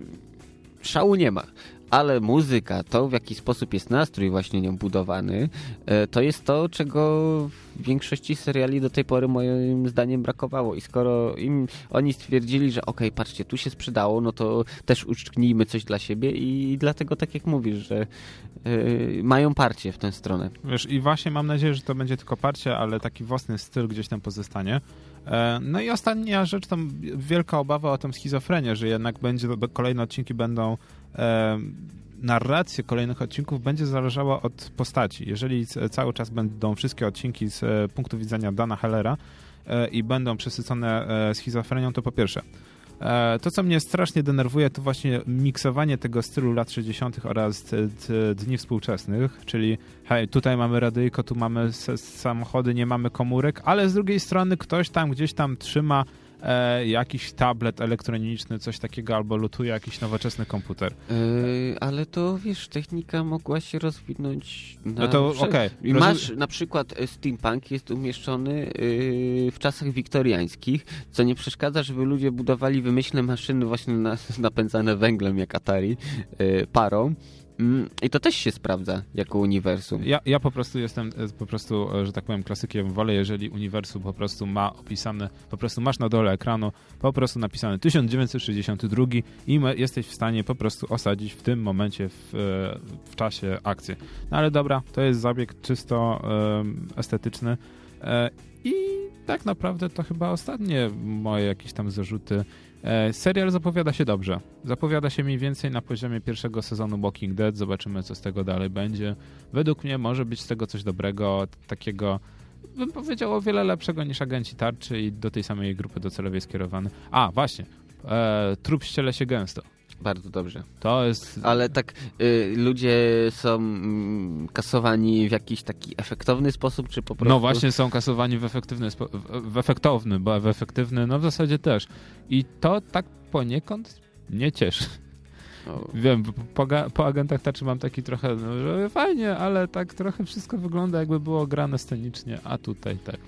szału nie ma. Ale muzyka, to w jaki sposób jest nastrój właśnie nią budowany, e, to jest to, czego w większości seriali do tej pory moim zdaniem brakowało. I skoro im oni stwierdzili, że okej, patrzcie, tu się sprzedało, no to też uczknijmy coś dla siebie i dlatego tak jak mówisz, że e, mają parcie w tę stronę. Wiesz, i właśnie mam nadzieję, że to będzie tylko parcie, ale taki własny styl gdzieś tam pozostanie. E, No i ostatnia rzecz, tam wielka obawa o tą schizofrenię, że jednak będzie, kolejne odcinki będą e, narracja kolejnych odcinków będzie zależała od postaci. Jeżeli cały czas będą wszystkie odcinki z e, punktu widzenia Dana Hellera i będą przesycone schizofrenią, to po pierwsze. To, co mnie strasznie denerwuje, to właśnie miksowanie tego stylu lat 60. oraz dni współczesnych, czyli hej, tutaj mamy radyjko, tu mamy samochody, nie mamy komórek, ale z drugiej strony ktoś tam gdzieś tam trzyma e, jakiś tablet elektroniczny, coś takiego, albo lutuje jakiś nowoczesny komputer. Yy, ale to wiesz, technika mogła się rozwinąć. Na No to okej. Rozum- masz na przykład e, steampunk jest umieszczony yy, w czasach wiktoriańskich, co nie przeszkadza, żeby ludzie budowali wymyślne maszyny właśnie na, napędzane węglem jak Atari, yy, parą. Mm, I to też się sprawdza jako uniwersum. Ja, ja po prostu jestem e, po prostu, e, że tak powiem, klasykiem wolę, jeżeli uniwersum po prostu ma opisane, po prostu masz na dole ekranu po prostu napisane 1962 i jesteś w stanie po prostu osadzić w tym momencie w, e, w czasie akcję. No ale dobra, to jest zabieg czysto em, estetyczny. I tak naprawdę to chyba ostatnie moje jakieś tam zarzuty. E, serial zapowiada się dobrze. Zapowiada się mniej więcej na poziomie pierwszego sezonu Walking Dead. Zobaczymy, co z tego dalej będzie. Według mnie może być z tego coś dobrego, takiego bym powiedział o wiele lepszego niż agenci tarczy i do tej samej grupy docelowej skierowany. A, właśnie. E, trup ściele się gęsto. Bardzo dobrze. To jest... Ale tak y, ludzie są mm, kasowani w jakiś taki efektowny sposób, czy po prostu... No właśnie są kasowani w efektywny, spo... w efektowny, bo w efektywny, no w zasadzie też. I to tak poniekąd mnie cieszy. O. Wiem, po, po agentach tarczy mam taki trochę, no, że fajnie, ale tak trochę wszystko wygląda jakby było grane scenicznie, a tutaj tak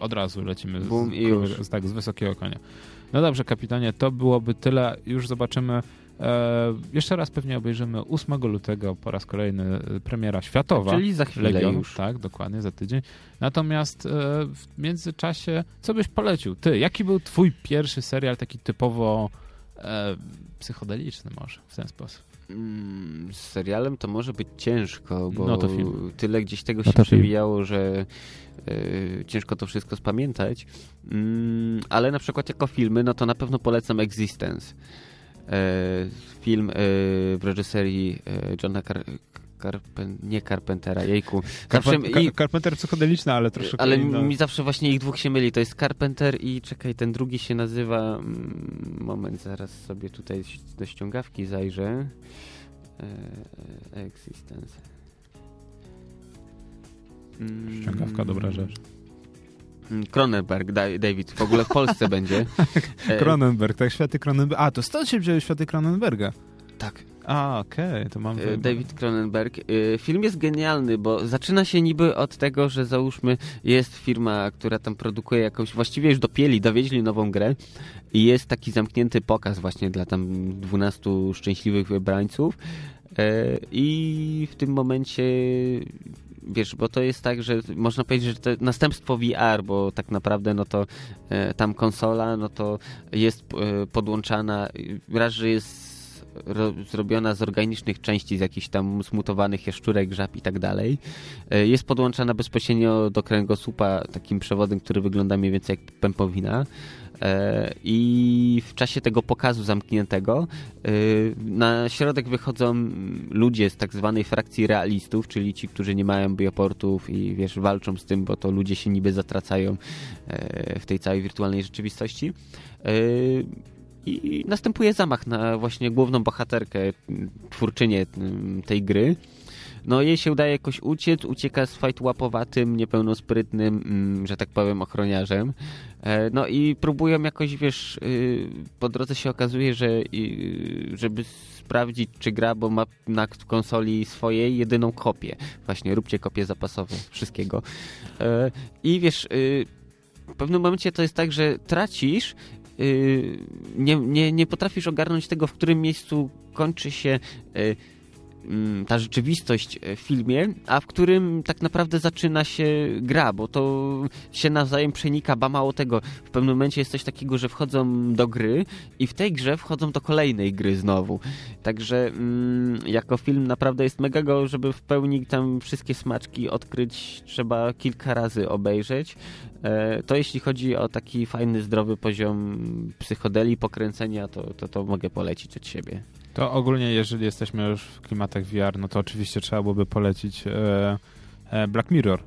od razu lecimy Boom z, i już. Z, tak, z wysokiego konia. No dobrze, kapitanie, to byłoby tyle. Już zobaczymy. E, jeszcze raz pewnie obejrzymy 8 lutego po raz kolejny e, premiera światowa. Czyli za chwilę Legion, już. Tak, dokładnie, za tydzień. Natomiast e, w międzyczasie, co byś polecił? Ty, jaki był twój pierwszy serial taki typowo e, psychodeliczny może w ten sposób? Mm, z serialem to może być ciężko, bo no to film. tyle gdzieś tego się no przewijało, że y, ciężko to wszystko spamiętać. Mm, ale na przykład jako filmy, no to na pewno polecam Existence. Y, film y, w reżyserii Johna Car Carpen nie Carpentera, jejku. Zawsze Carpen i, Carpenter psychodeliczny, ale troszkę Ale inna. mi zawsze właśnie ich dwóch się myli. To jest Carpenter i czekaj, ten drugi się nazywa... Mm, moment, zaraz sobie tutaj do ściągawki zajrzę. E, existence. Mm, Ściągawka, dobra rzecz. Mm, Cronenberg, David, w ogóle w Polsce będzie. Cronenberg, tak, światy Cronenberga. A, to stąd się wzięły światy Cronenberga. Tak. A, okej, okay, to mam... E, David Cronenberg. E, film jest genialny, bo zaczyna się niby od tego, że załóżmy jest firma, która tam produkuje jakąś, właściwie już dopieli, dowieźli nową grę i jest taki zamknięty pokaz właśnie dla tam 12 szczęśliwych wybrańców e, i w tym momencie wiesz, bo to jest tak, że można powiedzieć, że to następstwo VR, bo tak naprawdę no to tam konsola, no to jest podłączana, raz, że jest zrobiona z organicznych części, z jakichś tam zmutowanych jaszczurek, żab i tak dalej. E, jest podłączana bezpośrednio do kręgosłupa takim przewodem, który wygląda mniej więcej jak pępowina. E, I w czasie tego pokazu zamkniętego e, na środek wychodzą ludzie z tak zwanej frakcji realistów, czyli ci, którzy nie mają bioportów i wiesz, walczą z tym, bo to ludzie się niby zatracają w tej całej wirtualnej rzeczywistości i następuje zamach na właśnie główną bohaterkę, twórczynię tej gry. No jej się udaje jakoś uciec, ucieka z fajtłapowatym, niepełnosprytnym, mm, że tak powiem, ochroniarzem. E, no i próbują jakoś, wiesz, y, po drodze się okazuje, że żeby sprawdzić, czy gra, bo ma na konsoli swojej jedyną kopię. Właśnie, róbcie kopię zapasową wszystkiego. E, I wiesz, y, w pewnym momencie to jest tak, że tracisz Y, nie, nie, nie potrafisz ogarnąć tego, w którym miejscu kończy się y, ta rzeczywistość w filmie, a w którym tak naprawdę zaczyna się gra, bo to się nawzajem przenika, ba mało tego, w pewnym momencie jest coś takiego, że wchodzą do gry i w tej grze wchodzą do kolejnej gry znowu. Także mm, jako film naprawdę jest mega go, żeby w pełni tam wszystkie smaczki odkryć, trzeba kilka razy obejrzeć. E, to jeśli chodzi o taki fajny, zdrowy poziom psychodeli, pokręcenia, to, to, to mogę polecić od siebie. To ogólnie, jeżeli jesteśmy już w klimatach VR, no to oczywiście trzeba byłoby polecić e, e, Black Mirror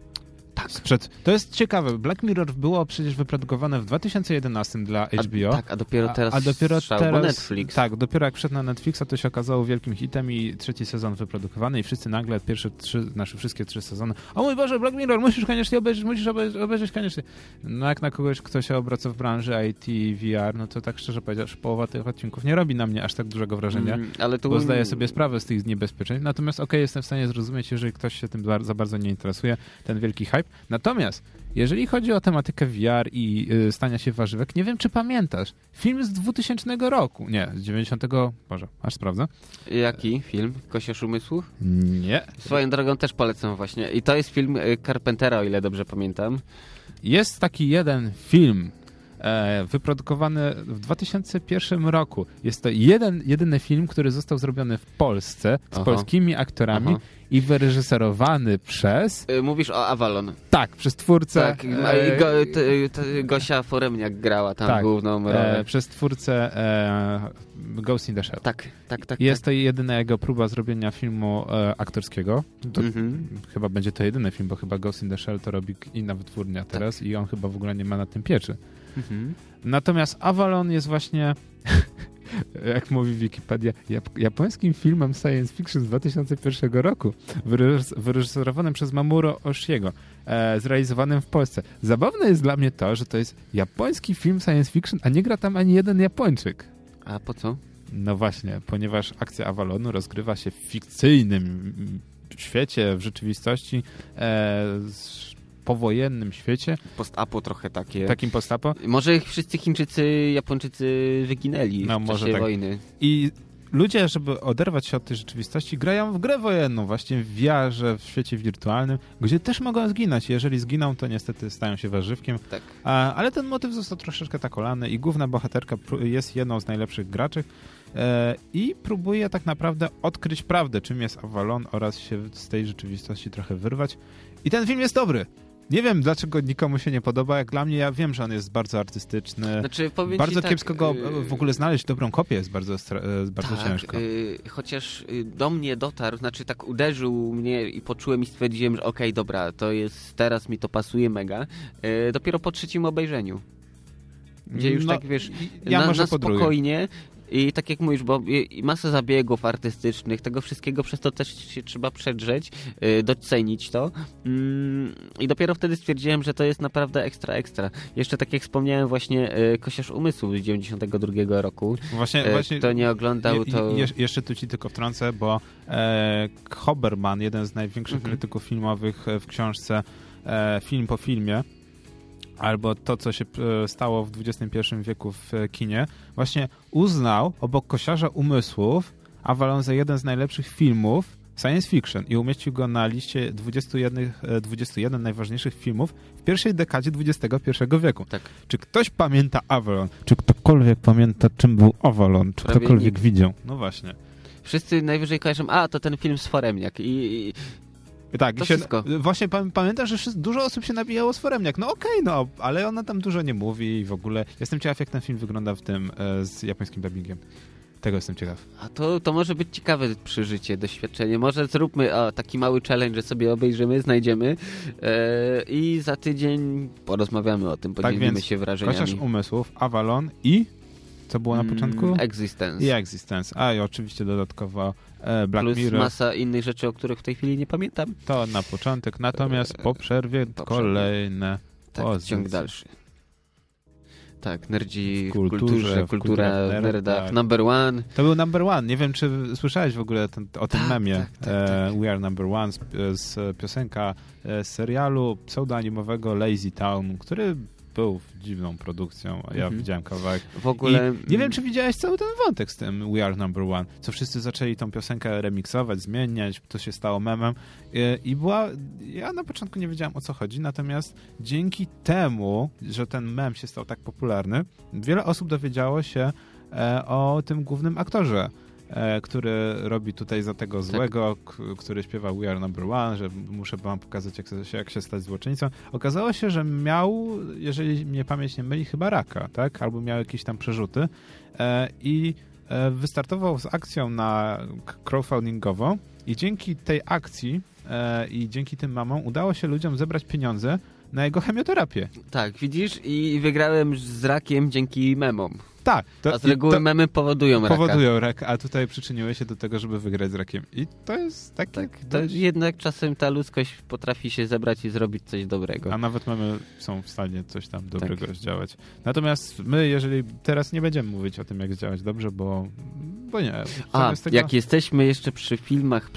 tak. Sprzed... To jest ciekawe. Black Mirror było przecież wyprodukowane w 2011 dla HBO. A, tak, a dopiero teraz, a, a dopiero teraz Netflix. Tak, dopiero jak wszedł na Netflixa, to się okazało wielkim hitem i trzeci sezon wyprodukowany i wszyscy nagle pierwsze trzy, nasze wszystkie trzy sezony. O mój Boże, Black Mirror, musisz koniecznie obejrzeć, musisz obejrzeć, obejrzeć koniecznie. No jak na kogoś, kto się obraca w branży IT, VR, no to tak szczerze powiedziawszy, połowa tych odcinków nie robi na mnie aż tak dużego wrażenia, mm, ale to... bo zdaję sobie sprawę z tych niebezpieczeństw. Natomiast okej, okay, jestem w stanie zrozumieć, jeżeli ktoś się tym za bardzo nie interesuje, ten wielki hype. Natomiast jeżeli chodzi o tematykę VR i y, stania się warzywek, nie wiem, czy pamiętasz. Film z 2000 roku. Nie, z 90. Boże, aż sprawdzę. Jaki film? Kosiarz umysłów? Nie. Swoją drogą też polecam właśnie. I to jest film y, Carpentera, o ile dobrze pamiętam. Jest taki jeden film wyprodukowany w 2001 roku. Jest to jeden, jedyny film, który został zrobiony w Polsce z Aha. polskimi aktorami Aha. i wyreżyserowany przez... Y, Mówisz o Avalon. Tak, przez twórcę... Tak, no e, go, t, t, Gosia Foremniak grała tam Tak. główną rolę. e, przez twórcę e, Ghost in the Shell. tak, tak, tak. Jest tak. to jedyna jego próba zrobienia filmu e, aktorskiego. To Mhm. Chyba będzie to jedyny film, bo chyba Ghost in the Shell to robi inna wytwórnia teraz i on chyba w ogóle nie ma nad tym pieczy. Mhm. Natomiast Avalon jest właśnie, jak mówi Wikipedia, jap japońskim filmem science fiction z 2001 roku, wyreż wyreżyserowanym przez Mamuro Oshiego, e, zrealizowanym w Polsce. Zabawne jest dla mnie to, że to jest japoński film science fiction, a nie gra tam ani jeden Japończyk. A po co? No właśnie, ponieważ akcja Avalonu rozgrywa się w fikcyjnym świecie, w rzeczywistości, e, z- powojennym świecie, Post-apo trochę takie. takim postapo. Może wszyscy Chińczycy, Japończycy wyginęli No, w może czasie tak. wojny. I ludzie, żeby oderwać się od tej rzeczywistości, grają w grę wojenną, właśnie w VR, w świecie wirtualnym, gdzie też mogą zginąć. Jeżeli zginą, to niestety stają się warzywkiem. Tak. A, ale ten motyw został troszeczkę tak olany i główna bohaterka jest jedną z najlepszych graczy e, i próbuje tak naprawdę odkryć prawdę, czym jest Avalon oraz się z tej rzeczywistości trochę wyrwać. I ten film jest dobry. Nie wiem, dlaczego nikomu się nie podoba. Jak dla mnie, ja wiem, że on jest bardzo artystyczny. Znaczy, bardzo tak, kiepsko go y, w ogóle znaleźć dobrą kopię jest bardzo, e, bardzo tak, ciężko. y, chociaż y, do mnie dotarł, znaczy tak uderzył mnie i poczułem i stwierdziłem, że okej, dobra, to jest, teraz mi to pasuje mega. Y, dopiero po trzecim obejrzeniu. Gdzie już No, tak, wiesz, ja na, na spokojnie i tak jak mówisz, bo masa zabiegów artystycznych, tego wszystkiego przez to też się trzeba przedrzeć, y, docenić to mm, i dopiero wtedy stwierdziłem, że to jest naprawdę ekstra, ekstra. Jeszcze tak jak wspomniałem właśnie y, Kosiarz Umysłu z 92 roku, Właśnie, y, właśnie kto nie oglądał to... je- jeszcze tu ci tylko wtrącę, bo e, Hoberman, jeden z największych Mhm. krytyków filmowych e, w książce e, Film po filmie, albo to, co się e, stało w XXI wieku w e, kinie, właśnie uznał obok Kosiarza Umysłów Avalon za jeden z najlepszych filmów science fiction i umieścił go na liście 21, e, 21 najważniejszych filmów w pierwszej dekadzie XXI wieku. Tak. Czy ktoś pamięta Avalon? Czy ktokolwiek pamięta, czym był Avalon? Czy Prawie ktokolwiek nikt. widział? No właśnie. Wszyscy najwyżej kojarzą, a to ten film z Foremniak i, i Tak, To i się, wszystko. Właśnie pam- pamiętam, że dużo osób się nabijało z Foremniak. No okej, no, ale ona tam dużo nie mówi i w ogóle. Jestem ciekaw, jak ten film wygląda w tym e, z japońskim dubbingiem. Tego jestem ciekaw. a to, to może być ciekawe przeżycie, doświadczenie. Może zróbmy o, taki mały challenge, że sobie obejrzymy, znajdziemy e, i za tydzień porozmawiamy o tym, podzielimy Tak więc się wrażeniami. Chociaż umysłów, Avalon i... Co było na Mm, początku? Existence. I Existence. A i oczywiście dodatkowo Black Plus Mirror. masa innych rzeczy, o których w tej chwili nie pamiętam. To na początek, natomiast E, po przerwie po przerwie. kolejne Tak, pozycje. ciąg dalszy. Tak, nerdzi W kulturze, kulturze, w kultura w nerd- nerdach, tak. number one. To był number one. Nie wiem, czy słyszałeś w ogóle ten, o tym Tak, memie. tak, tak, e, tak. We are number one z, z piosenka e, z serialu pseudoanimowego Lazy Town, który był dziwną produkcją. Ja Mhm. widziałem kawałek. W ogóle... I nie wiem, czy widziałeś cały ten wątek z tym We Are Number One, co wszyscy zaczęli tą piosenkę remiksować, zmieniać, to się stało memem i była, ja na początku nie wiedziałem o co chodzi, natomiast dzięki temu, że ten mem się stał tak popularny, wiele osób dowiedziało się e, o tym głównym aktorze, który robi tutaj za tego złego, k- który śpiewa We Are Number One, że muszę wam pokazać, jak się, jak się stać złoczyńcą. Okazało się, że miał, jeżeli mnie pamięć nie myli, chyba raka, tak? Albo miał jakieś tam przerzuty e, i e, wystartował z akcją na crowdfundingową i dzięki tej akcji e, i dzięki tym mamom udało się ludziom zebrać pieniądze na jego chemioterapię. Tak, widzisz? I wygrałem z rakiem dzięki memom. Tak, to, A z reguły to memy powodują raka. powodują rak, a tutaj przyczyniły się do tego, żeby wygrać z rakiem. I to jest tak, Tak, to jednak czasem ta ludzkość potrafi się zebrać i zrobić coś dobrego. A nawet mamy są w stanie coś tam dobrego Tak. zdziałać. Natomiast my, jeżeli teraz nie będziemy mówić o tym, jak zdziałać dobrze, bo, bo nie. A, jak jesteśmy jeszcze przy filmach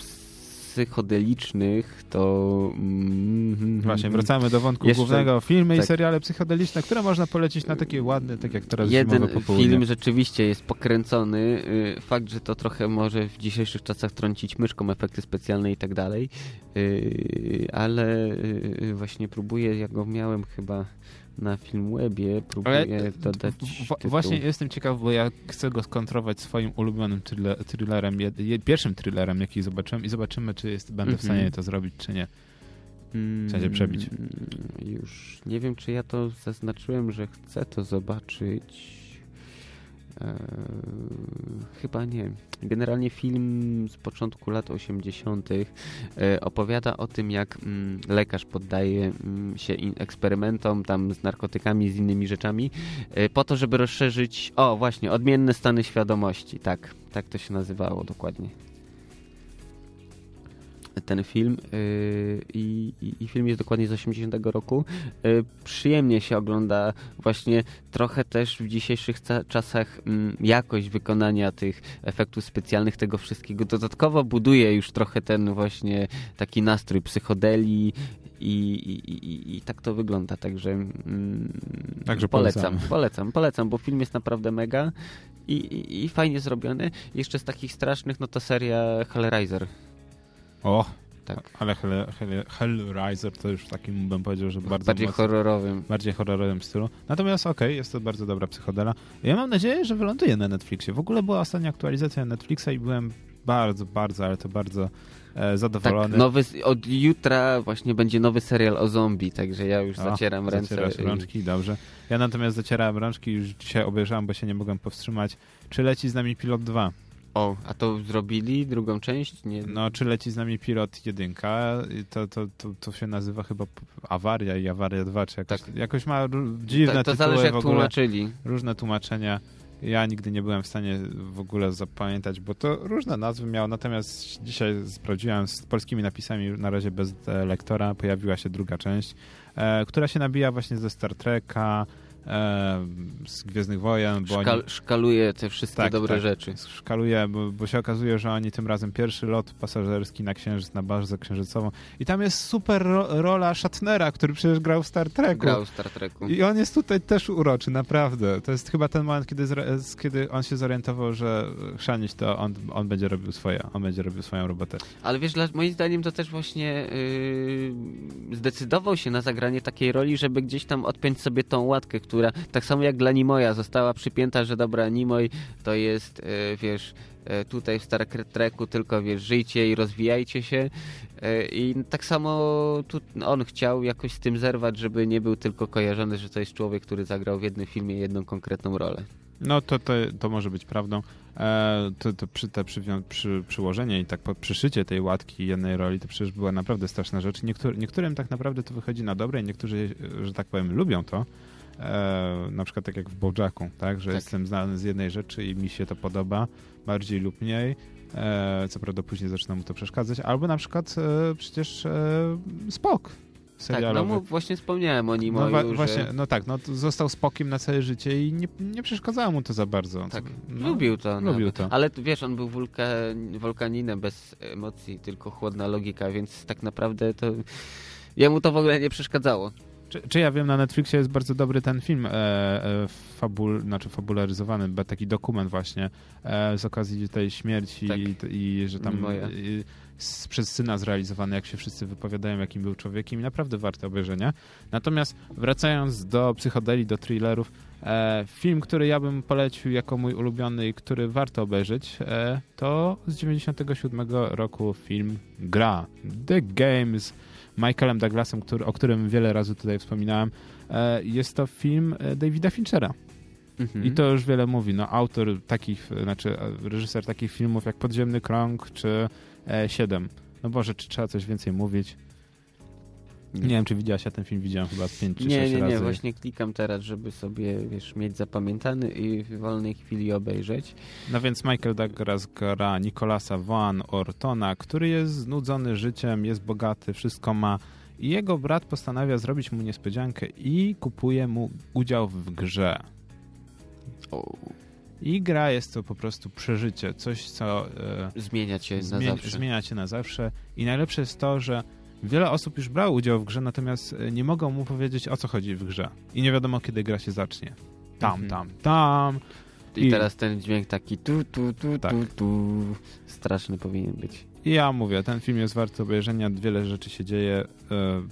psychodelicznych, to... Mm, Właśnie, wracamy do wątku Jeszcze- głównego. Filmy i tak. seriale psychodeliczne, które można polecić na takie ładne, tak jak teraz Jeden film rzeczywiście jest pokręcony. Y, Fakt, że to trochę może w dzisiejszych czasach trącić myszką efekty specjalne i tak dalej, Y, ale y, właśnie próbuję, ja go miałem chyba na Filmwebie, próbuję Ale, dodać w, Właśnie jestem ciekaw, bo ja chcę go skontrować swoim ulubionym thrillerem, pierwszym thrillerem, jaki zobaczyłem i zobaczymy, czy jest, będę w stanie mhm. to zrobić, czy nie. W sensie przebić. Mm, już nie wiem, czy ja to zaznaczyłem, że chcę to zobaczyć. Eee, chyba nie. Generalnie film z początku lat 80. E, opowiada o tym, jak mm, lekarz poddaje mm, się eksperymentom tam z narkotykami, z innymi rzeczami, e, po to, żeby rozszerzyć, o właśnie, odmienne stany świadomości. Tak, tak to się nazywało dokładnie ten film yy, i, i, film jest dokładnie z 80 roku. Yy, przyjemnie się ogląda właśnie trochę też w dzisiejszych czasach yy, jakość wykonania tych efektów specjalnych, tego wszystkiego. Dodatkowo buduje już trochę ten właśnie taki nastrój psychodeli i, i, i, tak to wygląda, także, mm, także polecam, polecam, polecam, bo film jest naprawdę mega i, i, fajnie zrobiony. Jeszcze z takich strasznych, no to seria Hellraiser. O, tak. Ale Hell, Hell, Hellraiser to już w takim bym powiedział, że bardzo bardziej mocno, horrorowym. Bardziej horrorowym stylu. Natomiast okej, okay, jest to bardzo dobra psychodela. Ja mam nadzieję, że wyląduje na Netflixie. W ogóle była ostatnia aktualizacja Netflixa i byłem bardzo, bardzo, ale to bardzo e, zadowolony. Tak, nowy, od jutra właśnie będzie nowy serial o zombie, także ja już o, zacieram ręce. Zacierasz rączki, dobrze. Ja natomiast zacierałem rączki, już dzisiaj obejrzałem, bo się nie mogłem powstrzymać. Czy leci z nami Pilot 2? O, a to zrobili drugą część? Nie. No, czy leci z nami pilot jedynka, to, to, to, to się nazywa chyba awaria i awaria 2, czy jakoś, tak. jakoś ma dziwne to, to tytuły zależy jak tłumaczyli. Różne tłumaczenia. Ja nigdy nie byłem w stanie w ogóle zapamiętać, bo to różne nazwy miało, natomiast dzisiaj sprawdziłem z polskimi napisami, na razie bez lektora, pojawiła się druga część, e, która się nabija właśnie ze Star Treka, e, z Gwiezdnych Wojen. Bo Szkal, oni... Szkaluje te wszystkie tak, dobre tak, rzeczy. Szkaluje, bo, bo, się okazuje, że oni tym razem pierwszy lot pasażerski na Księżyc, na bazę księżycową i tam jest super ro rola Shatnera, który przecież grał w Star Treku. Grał w Star Treku. I on jest tutaj też uroczy, naprawdę. To jest chyba ten moment, kiedy, kiedy on się zorientował, że chrzanić to on, on będzie robił swoje, on będzie robił swoją robotę. Ale wiesz, moim zdaniem to też właśnie yy, zdecydował się na zagranie takiej roli, żeby gdzieś tam odpiąć sobie tą łatkę, która tak samo jak dla Nimoya została przypięta, że dobra, Nimoy to jest, e, wiesz, e, tutaj w Star Treku tylko, wiesz, żyjcie i rozwijajcie się e, i tak samo tu on chciał jakoś z tym zerwać, żeby nie był tylko kojarzony, że to jest człowiek, który zagrał w jednym filmie jedną konkretną rolę. No to, to, to może być prawdą. E, to, to przy, te przy, przyłożenie i tak przyszycie tej łatki jednej roli to przecież była naprawdę straszna rzecz. Niektóry, niektórym tak naprawdę to wychodzi na dobre i niektórzy, że tak powiem, lubią to. E, na przykład tak jak w Bojacku, tak? Że tak. jestem znany z jednej rzeczy i mi się to podoba bardziej lub mniej. E, co prawda później zaczyna mu to przeszkadzać. Albo na przykład e, przecież e, Spok serialowy. Tak, no właśnie wspomniałem o nim. No, wa- właśnie, no tak, no został spokiem na całe życie i nie, nie przeszkadzało mu to za bardzo. Tak, no, lubił to. Lubił to. Ale wiesz, on był wulkan, wulkaninem bez emocji, tylko chłodna logika, więc tak naprawdę to jemu to w ogóle nie przeszkadzało. Czy, czy, ja wiem, na Netflixie jest bardzo dobry ten film, e, e, fabul, znaczy fabularyzowany, taki dokument właśnie e, z okazji tej śmierci tak. i, i, że tam i, z, przez syna zrealizowany, jak się wszyscy wypowiadają, jakim był człowiekiem i naprawdę warte obejrzenia. Natomiast wracając do psychodeli, do thrillerów, e, film, który ja bym polecił jako mój ulubiony i który warto obejrzeć, e, to z 97 roku film Gra. The Games Michaelem Douglasem, który, o którym wiele razy tutaj wspominałem. E, jest to film e, Davida Finchera. Mhm. I to już wiele mówi. No, autor takich, znaczy e, reżyser takich filmów jak Podziemny Krąg czy Siedem. No Boże, czy trzeba coś więcej mówić? Nie wiem, czy widziałaś, ja ten film widziałem chyba 5 czy nie, 6 nie, razy. Nie, nie, właśnie klikam teraz, żeby sobie, wiesz, mieć zapamiętany i w wolnej chwili obejrzeć. No więc Michael Douglas gra Nicolasa Van Ortona, który jest znudzony życiem, jest bogaty, wszystko ma i jego brat postanawia zrobić mu niespodziankę i kupuje mu udział w grze. Oh. I gra jest to po prostu przeżycie, coś co... E, zmienia cię na zawsze. Zmienia cię na zawsze i najlepsze jest to, że Wiele osób już brało udział w grze, natomiast e, nie mogą mu powiedzieć, o co chodzi w grze. I nie wiadomo, kiedy gra się zacznie. Tam, mhm. tam, tam. I, I, teraz ten dźwięk taki tu, tu, tu, tak. tu, tu. Straszny powinien być. I ja mówię, ten film jest warty obejrzenia, wiele rzeczy się dzieje. E,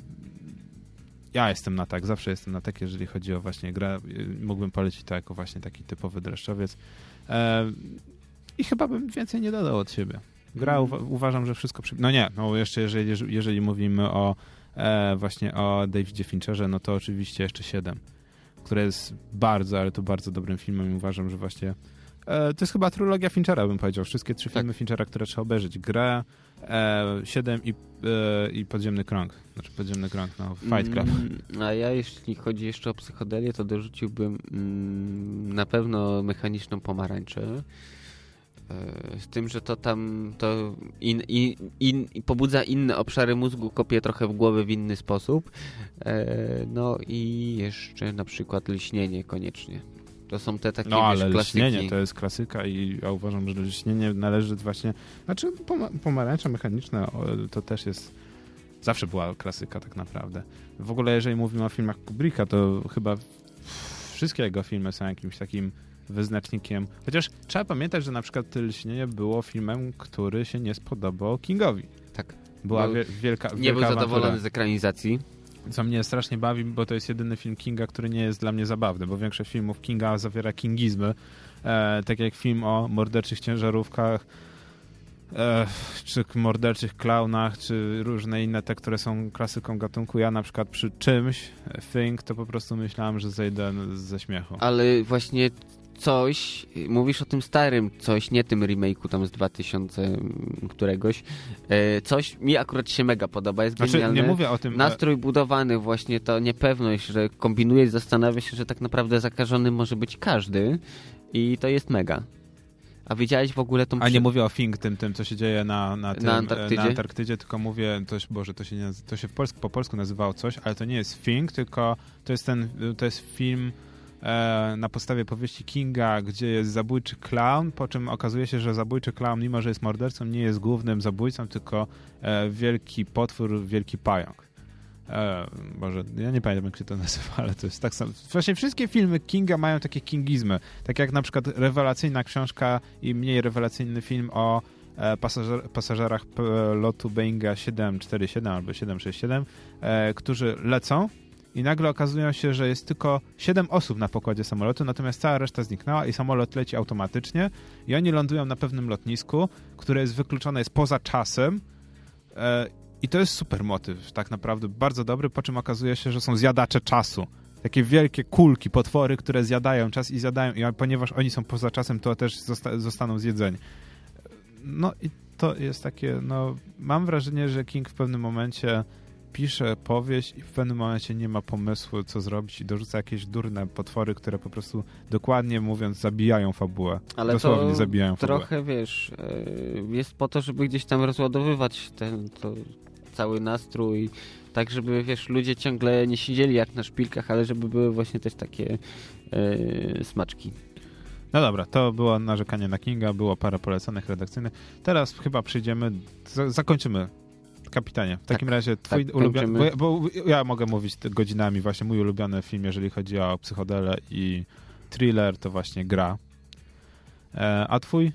ja jestem na tak, zawsze jestem na tak, jeżeli chodzi o właśnie grę. Mógłbym polecić to jako właśnie taki typowy dreszczowiec. E, I chyba bym więcej nie dodał od siebie. Gra uwa uważam, że wszystko... Przy... No nie, no jeszcze jeżeli, jeżeli mówimy o e, właśnie o Davidzie Fincherze, no to oczywiście jeszcze 7, które jest bardzo, ale to bardzo dobrym filmem i uważam, że właśnie e, to jest chyba trylogia Finchera, bym powiedział. Wszystkie trzy Tak. filmy Finchera, które trzeba obejrzeć. Grę, e, 7 i, e, i Podziemny Krąg. Znaczy Podziemny Krąg, no Fight Club. Mm, A ja jeśli chodzi jeszcze o psychodelię, to dorzuciłbym mm, na pewno mechaniczną pomarańczę. Z tym, że to tam to in, in, in, pobudza inne obszary mózgu, kopie trochę w głowę w inny sposób. E, No i jeszcze na przykład lśnienie koniecznie. To są te takie No wiesz, ale klasyki. lśnienie to jest klasyka i ja uważam, że lśnienie należy właśnie... Znaczy poma pomarańcza mechaniczna to też jest... Zawsze była klasyka tak naprawdę. W ogóle jeżeli mówimy o filmach Kubricka, to chyba wszystkie jego filmy są jakimś takim wyznacznikiem. Chociaż trzeba pamiętać, że na przykład Lśnienie było filmem, który się nie spodobał Kingowi. Tak. Była Bo wie, wielka, Nie wielka był zadowolony awantura. z ekranizacji. Co mnie strasznie bawi, bo to jest jedyny film Kinga, który nie jest dla mnie zabawny, bo większość filmów Kinga zawiera kingizmy, e, tak jak film o morderczych ciężarówkach, e, czy morderczych klaunach, czy różne inne te, które są klasyką gatunku. Ja na przykład przy czymś, e, Think, to po prostu myślałem, że zejdę ze śmiechu. Ale właśnie coś, mówisz o tym starym coś, nie tym remake'u tam z 2000 któregoś, e, coś mi akurat się mega podoba, jest Znaczy, genialne. nie mówię o tym... Nastrój budowany, właśnie to niepewność, że kombinujesz, zastanawia się, że tak naprawdę zakażony może być każdy i to jest mega. A widziałeś w ogóle tą... A nie przy- mówię o Fing, tym, tym co się dzieje na, na, tym, Na e, Antarktydzie? na Antarktydzie, tylko mówię, to, się- Boże, to się, nie, to się w polsku, po polsku nazywało coś, ale to nie jest Fing, tylko to jest ten, to jest film na podstawie powieści Kinga, gdzie jest zabójczy clown, po czym okazuje się, że zabójczy clown, mimo że jest mordercą, nie jest głównym zabójcą, tylko e, wielki potwór, wielki pająk. E, Boże, ja nie pamiętam jak się to nazywa, ale to jest tak samo. Właśnie wszystkie filmy Kinga mają takie kingizmy. Tak jak na przykład rewelacyjna książka i mniej rewelacyjny film o e, pasażer, pasażerach lotu Boeinga 747 albo 767, e, którzy lecą i nagle okazują się, że jest tylko 7 osób na pokładzie samolotu, natomiast cała reszta zniknęła i samolot leci automatycznie i oni lądują na pewnym lotnisku, które jest wykluczone, jest poza czasem e, i to jest super motyw, tak naprawdę bardzo dobry, po czym okazuje się, że są zjadacze czasu. Takie wielkie kulki, potwory, które zjadają czas i zjadają, i ponieważ oni są poza czasem, to też zosta zostaną zjedzeni. No i to jest takie, no mam wrażenie, że King w pewnym momencie pisze powieść i w pewnym momencie nie ma pomysłu, co zrobić i dorzuca jakieś durne potwory, które po prostu dokładnie mówiąc zabijają fabułę. Ale Dosłownie to zabijają fabułę. trochę, wiesz, e, jest po to, żeby gdzieś tam rozładowywać ten to cały nastrój, tak żeby, wiesz, ludzie ciągle nie siedzieli jak na szpilkach, ale żeby były właśnie też takie e, smaczki. No dobra, to było narzekanie na Kinga, było parę poleconych redakcyjnych. Teraz chyba przejdziemy, za, zakończymy. Kapitanie, w takim razie twój tak, ulubiony, ja- bo ja mogę mówić godzinami, właśnie mój ulubiony film, jeżeli chodzi o psychodelę i thriller, to właśnie gra. E, a twój?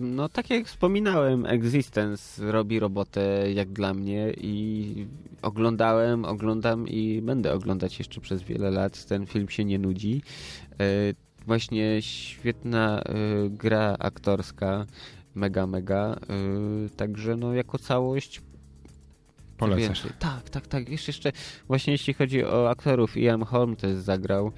No tak jak wspominałem, Existence robi robotę jak dla mnie i oglądałem, oglądam i będę oglądać jeszcze przez wiele lat. Ten film się nie nudzi. E, Właśnie świetna e, gra aktorska, mega, mega. E, Także no jako całość Polecasz. Tak, tak, tak. Jeszcze, jeszcze właśnie jeśli chodzi o aktorów, Ian Holm też zagrał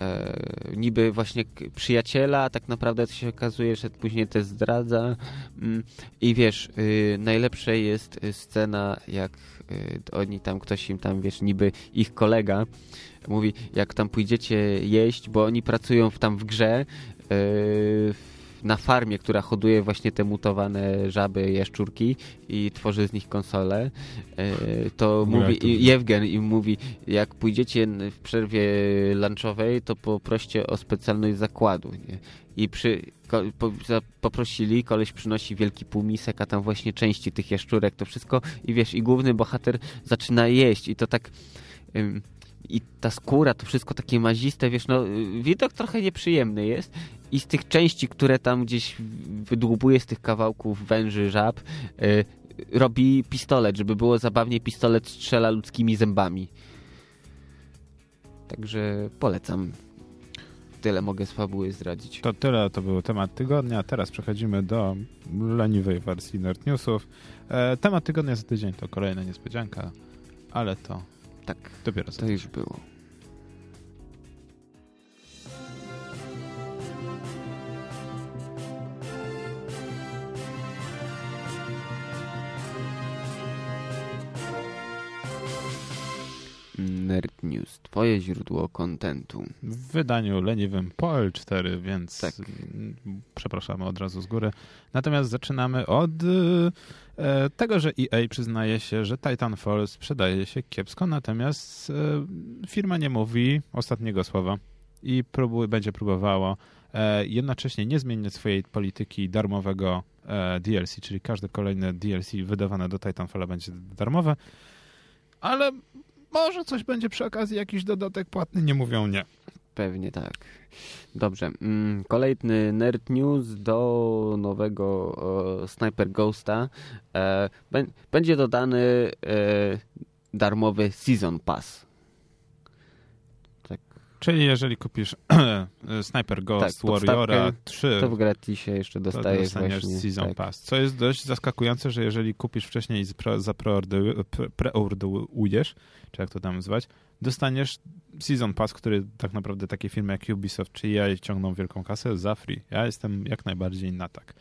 e, niby właśnie przyjaciela, a tak naprawdę to się okazuje, że później też zdradza. Mm, I wiesz, y, najlepsze jest scena, jak y, oni tam, ktoś im tam, wiesz, niby ich kolega mówi, jak tam pójdziecie jeść, bo oni pracują w, tam w grze, y, w- na farmie, która hoduje właśnie te mutowane żaby, jaszczurki i tworzy z nich konsole, y, to ogóle mówi, to- Jewgen im mówi, jak pójdziecie w przerwie lunchowej, to poproście o specjalność zakładu, nie? I przy, ko, po, poprosili, koleś przynosi wielki półmisek, a tam właśnie części tych jaszczurek, to wszystko i wiesz, i główny bohater zaczyna jeść i to tak... Ym, i ta skóra, to wszystko takie maziste, wiesz, no y, widok trochę nieprzyjemny jest i z tych części, które tam gdzieś wydłubuje z tych kawałków węży, żab, y, robi pistolet, żeby było zabawniej, pistolet strzela ludzkimi zębami. Także polecam. Tyle mogę z fabuły zdradzić. To tyle, to był temat tygodnia. Teraz przechodzimy do leniwej wersji Nerd Newsów. E, temat tygodnia za tydzień to kolejna niespodzianka, ale to tak, dopiero to już było. Nerd News, twoje źródło kontentu. W wydaniu leniwym po L4, więc Tak. przepraszamy od razu z góry. Natomiast zaczynamy od e, tego, że EA przyznaje się, że Titanfall sprzedaje się kiepsko, natomiast e, firma nie mówi ostatniego słowa i próbuje, będzie próbowało e, jednocześnie nie zmieniać swojej polityki darmowego e, DLC, czyli każde kolejne DLC wydawane do Titanfalla będzie darmowe, ale może coś będzie przy okazji, jakiś dodatek płatny, nie mówią nie. Pewnie tak. Dobrze. mm, Kolejny Nerd News do nowego e, Sniper Ghosta. E, bę- Będzie dodany e, darmowy Season Pass. Czyli jeżeli kupisz Sniper Ghost Tak, Warriora podstawkę 3, To w gratisie jeszcze to dostajesz dostaniesz właśnie. Season tak. Pass. Co jest dość zaskakujące, że jeżeli kupisz wcześniej i zapro- zapreorderu- pre- preordujesz, czy jak to tam nazwać, dostaniesz Season Pass, który tak naprawdę takie firmy jak Ubisoft czy EA ciągną wielką kasę za free. Ja jestem jak najbardziej na tak.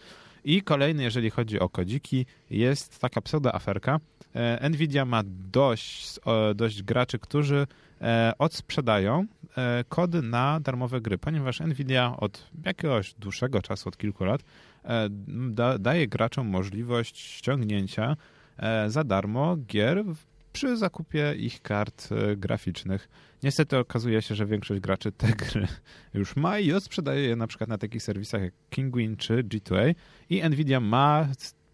I kolejny, jeżeli chodzi o kodziki, jest taka pseudo-aferka. E, Nvidia ma dość, o, dość graczy, którzy e, odsprzedają e, kody na darmowe gry, ponieważ Nvidia od jakiegoś dłuższego czasu, od kilku lat, e, da, daje graczom możliwość ściągnięcia e, za darmo gier przy zakupie ich kart e, graficznych. Niestety okazuje się, że większość graczy te gry już ma i odsprzedaje je na przykład na takich serwisach jak Kinguin czy G2A i Nvidia ma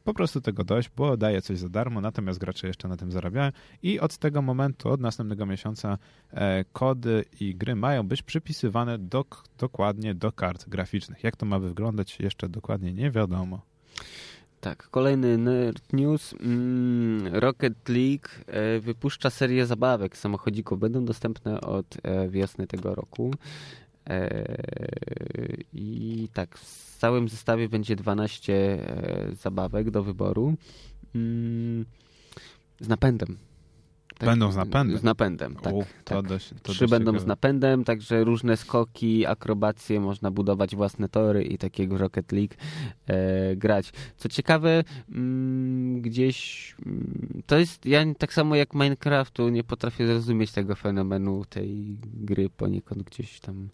po prostu tego dość, bo daje coś za darmo, natomiast gracze jeszcze na tym zarabiają i od tego momentu, od następnego miesiąca e, kody i gry mają być przypisywane dok- dokładnie do kart graficznych. Jak to ma wyglądać jeszcze dokładnie nie wiadomo. Tak, kolejny nerd news. Mm, Rocket League e, wypuszcza serię zabawek samochodzików. Będą dostępne od e, wiosny tego roku. E, I tak, w całym zestawie będzie 12 e, zabawek do wyboru. Mm, z napędem. Tak, Będą z napędem? Z napędem, tak. To tak. dość, to Trzy będą ciekawe. z napędem, także różne skoki, akrobacje, można budować własne tory i takiego Rocket League e, grać. Co ciekawe, mm, gdzieś mm, to jest, ja tak samo jak Minecraftu nie potrafię zrozumieć tego fenomenu tej gry poniekąd gdzieś tam.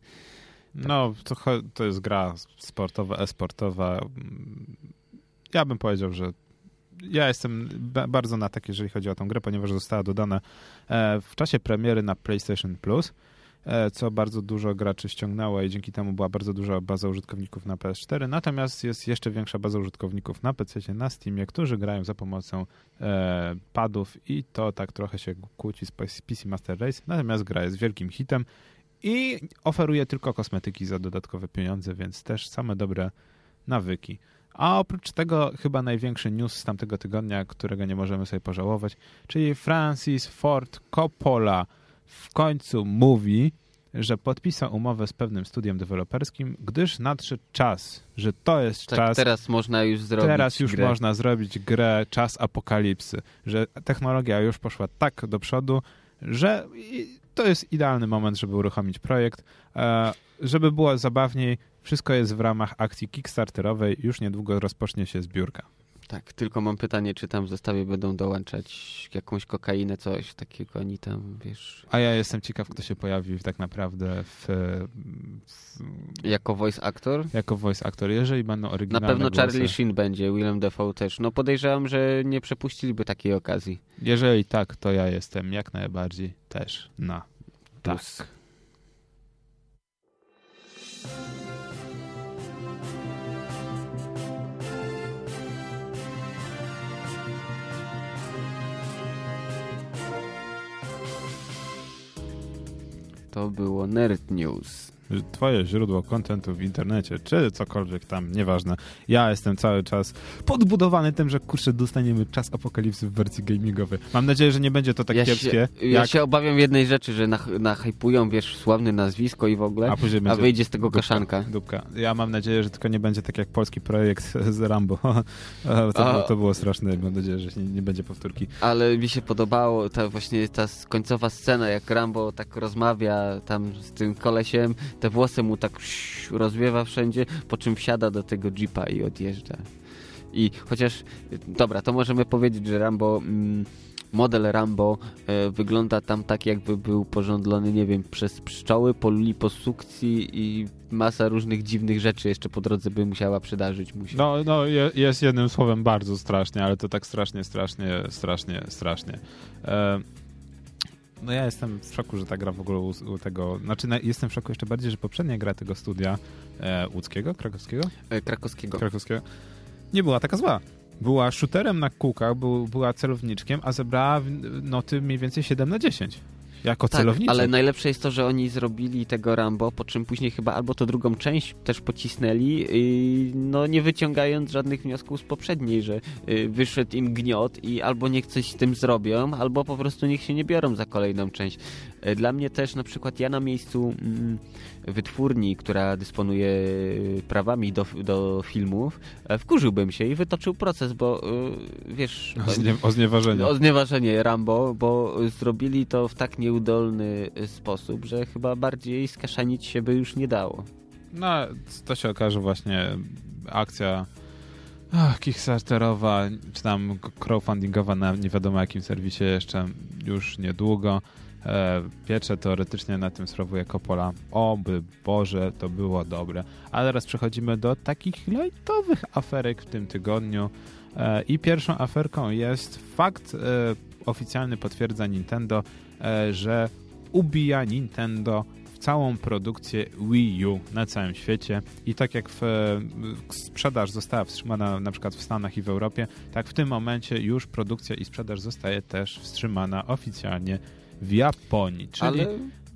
No, to, to jest gra sportowa, e-sportowa. Mm, Ja bym powiedział, że ja jestem ba- bardzo na tak, jeżeli chodzi o tę grę, ponieważ została dodana e, w czasie premiery na PlayStation Plus, e, co bardzo dużo graczy ściągnęło i dzięki temu była bardzo duża baza użytkowników na PS4. Natomiast jest jeszcze większa baza użytkowników na PC, na Steamie, którzy grają za pomocą e, padów i to tak trochę się kłóci z PC Master Race. Natomiast gra jest wielkim hitem i oferuje tylko kosmetyki za dodatkowe pieniądze, więc też same dobre nawyki. A oprócz tego chyba największy news z tamtego tygodnia, którego nie możemy sobie pożałować, czyli Francis Ford Coppola w końcu mówi, że podpisał umowę z pewnym studiem deweloperskim, gdyż nadszedł czas, że to jest Tak, czas, teraz można już zrobić Teraz już grę. można zrobić grę Czas Apokalipsy, że technologia już poszła tak do przodu, że to jest idealny moment, żeby uruchomić projekt. E, żeby było zabawniej, wszystko jest w ramach akcji kickstarterowej, już niedługo rozpocznie się zbiórka. Tak, tylko mam pytanie, czy tam w zestawie będą dołączać jakąś kokainę, coś takiego, oni tam, wiesz, A ja jestem ciekaw, kto się pojawi tak naprawdę w, w, jako voice actor? jako voice actor, jeżeli będą Na oryginalne pewno głosy. Charlie Sheen będzie, Willem Dafoe też. No podejrzewam, że nie przepuściliby takiej okazji. Jeżeli tak, to ja jestem jak najbardziej też na Plus. tak. To było Nerd News. Twoje źródło kontentu w internecie, czy cokolwiek tam, nieważne. Ja jestem cały czas podbudowany tym, że kurczę, dostaniemy czas apokalipsy w wersji gamingowej. Mam nadzieję, że nie będzie to tak ja kiepskie. Się, ja się obawiam jednej rzeczy, że nach, nachajpują, wiesz, sławne nazwisko i w ogóle, a, a wyjdzie z tego dupka, kaszanka. Dupka. Ja mam nadzieję, że tylko nie będzie tak jak polski projekt z Rambo. to, było, to było straszne. Mam nadzieję, że nie, nie będzie powtórki. Ale mi się podobało ta właśnie ta końcowa scena, jak Rambo tak rozmawia tam z tym kolesiem, te włosy mu tak rozwiewa wszędzie, po czym wsiada do tego jeepa i odjeżdża. I chociaż, dobra, to możemy powiedzieć, że Rambo... Mm, model Rambo e, wygląda tam tak, jakby był porządlony, nie wiem, przez pszczoły, po sukcji i masa różnych dziwnych rzeczy jeszcze po drodze by musiała przydarzyć mu się. No, no jest jednym słowem bardzo strasznie, ale to tak strasznie, strasznie, strasznie, strasznie. E, no ja jestem w szoku, że ta gra w ogóle u, u tego... Znaczy na, jestem w szoku jeszcze bardziej, że poprzednia gra tego studia e, łódzkiego, krakowskiego? E, krakowskiego. Krakowskiego. Nie była taka zła. Była shooterem na kółkach, był, była celowniczkiem, a zebrała noty mniej więcej 7 na 10 jako tak, celowniczek. ale najlepsze jest to, że oni zrobili tego Rambo, po czym później chyba albo to drugą część też pocisnęli, yy, no nie wyciągając żadnych wniosków z poprzedniej, że yy, wyszedł im gniot i albo niech coś z tym zrobią, albo po prostu niech się nie biorą za kolejną część. Yy, dla mnie też na przykład ja na miejscu mm, wytwórni, która dysponuje prawami do, do filmów, e, wkurzyłbym się i wytoczył proces, bo yy, wiesz... O, znie, o znieważenie. O znieważenie Rambo, bo zrobili to w tak nie nieudolny sposób, że chyba bardziej skaszanić się by już nie dało. No, to się okaże właśnie akcja ach, Kickstarterowa, czy tam crowdfundingowa na nie wiadomo jakim serwisie jeszcze już niedługo. E, piecze teoretycznie na tym sprawuje Coppola. Oby Boże, to było dobre. A teraz przechodzimy do takich lightowych aferek w tym tygodniu. E, I pierwszą aferką jest fakt e, oficjalny potwierdza Nintendo, że ubija Nintendo całą produkcję Wii U na całym świecie i tak jak w, sprzedaż została wstrzymana na przykład w Stanach i w Europie, tak w tym momencie już produkcja i sprzedaż zostaje też wstrzymana oficjalnie w Japonii, czyli Ale...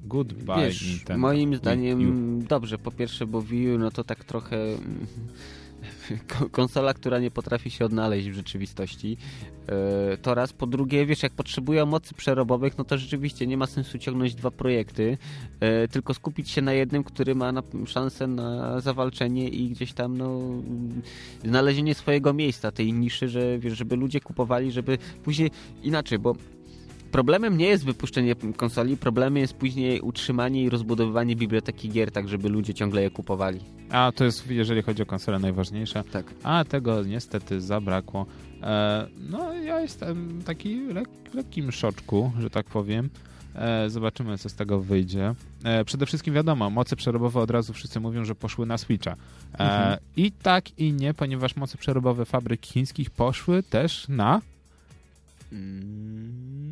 Goodbye Wiesz, Nintendo. Moim zdaniem dobrze, po pierwsze, bo Wii U no to tak trochę konsola, która nie potrafi się odnaleźć w rzeczywistości. E, to raz. Po drugie, wiesz, jak potrzebują mocy przerobowych, no to rzeczywiście nie ma sensu ciągnąć dwa projekty, e, tylko skupić się na jednym, który ma na, szansę na zawalczenie i gdzieś tam no, znalezienie swojego miejsca, tej niszy, że, wiesz, żeby ludzie kupowali, żeby później inaczej, bo Problemem nie jest wypuszczenie konsoli, problemem jest później utrzymanie i rozbudowywanie biblioteki gier, tak żeby ludzie ciągle je kupowali. A to jest, jeżeli chodzi o konsolę, najważniejsze. Tak. A tego niestety zabrakło. E, no, ja jestem taki lek, lekkim szoczku, że tak powiem. E, zobaczymy, co z tego wyjdzie. E, przede wszystkim wiadomo, moce przerobowe od razu wszyscy mówią, że poszły na Switcha. E, mhm. I tak i nie, ponieważ moce przerobowe fabryk chińskich poszły też na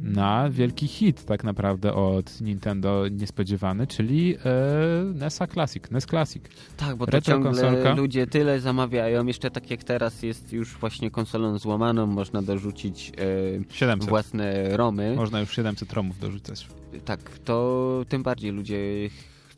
na wielki hit tak naprawdę od Nintendo niespodziewany, czyli e, NESa Classic, NES Classic. Tak, bo to Retro ciągle konsolka. ludzie tyle zamawiają, jeszcze tak jak teraz jest już właśnie konsolą złamaną, można dorzucić e, własne romy. Można już 700 romów dorzucać. Tak, to tym bardziej ludzie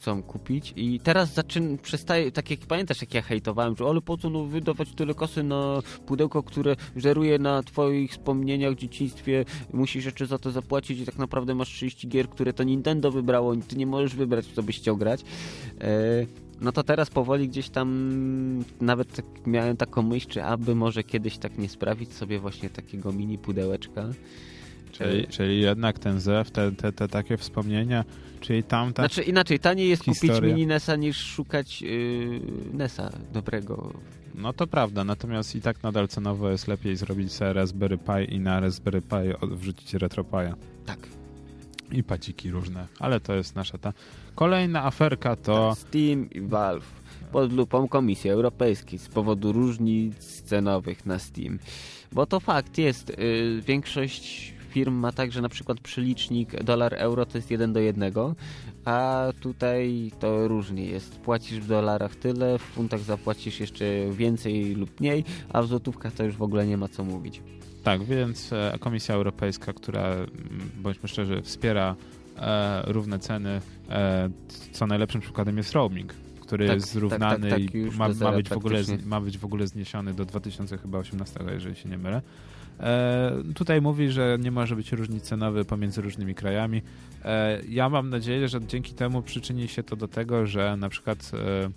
chcą kupić i teraz zaczyn przestaje, tak jak pamiętasz jak ja hejtowałem, że ale po co no wydawać tyle kasy na pudełko, które żeruje na twoich wspomnieniach w dzieciństwie, musisz jeszcze za to zapłacić i tak naprawdę masz 30 gier, które to Nintendo wybrało ty nie możesz wybrać, co byś chciał grać. E no to teraz powoli gdzieś tam nawet tak miałem taką myśl, czy aby może kiedyś tak nie sprawić sobie właśnie takiego mini pudełeczka. Czyli, czyli jednak ten zew, te, te, te takie wspomnienia Czyli tamta Znaczy inaczej, taniej jest historia. kupić mini NESa niż szukać yy, NESa dobrego. No to prawda, natomiast i tak nadal cenowo jest lepiej zrobić sobie Raspberry Pi i na Raspberry Pi wrzucić RetroPie'a. Tak. I paciki różne, ale to jest nasza ta. Kolejna aferka to... Tak, Steam i Valve pod lupą Komisji Europejskiej z powodu różnic cenowych na Steam. Bo to fakt jest, yy, większość firm ma tak, że na przykład przelicznik dolar-euro to jest 1 do 1, a tutaj to różnie jest. Płacisz w dolarach tyle, w funtach zapłacisz jeszcze więcej lub mniej, a w złotówkach to już w ogóle nie ma co mówić. Tak, więc e, Komisja Europejska, która, bądźmy szczerzy, wspiera e, równe ceny. E, co najlepszym przykładem jest roaming, który Tak, jest tak, zrównany tak, tak, i ma, ma, być w ogóle, ma być w ogóle zniesiony do 2018, jeżeli się nie mylę. E, tutaj mówi, że nie może być różnic cenowych pomiędzy różnymi krajami. E, ja mam nadzieję, że dzięki temu przyczyni się to do tego, że na przykład e,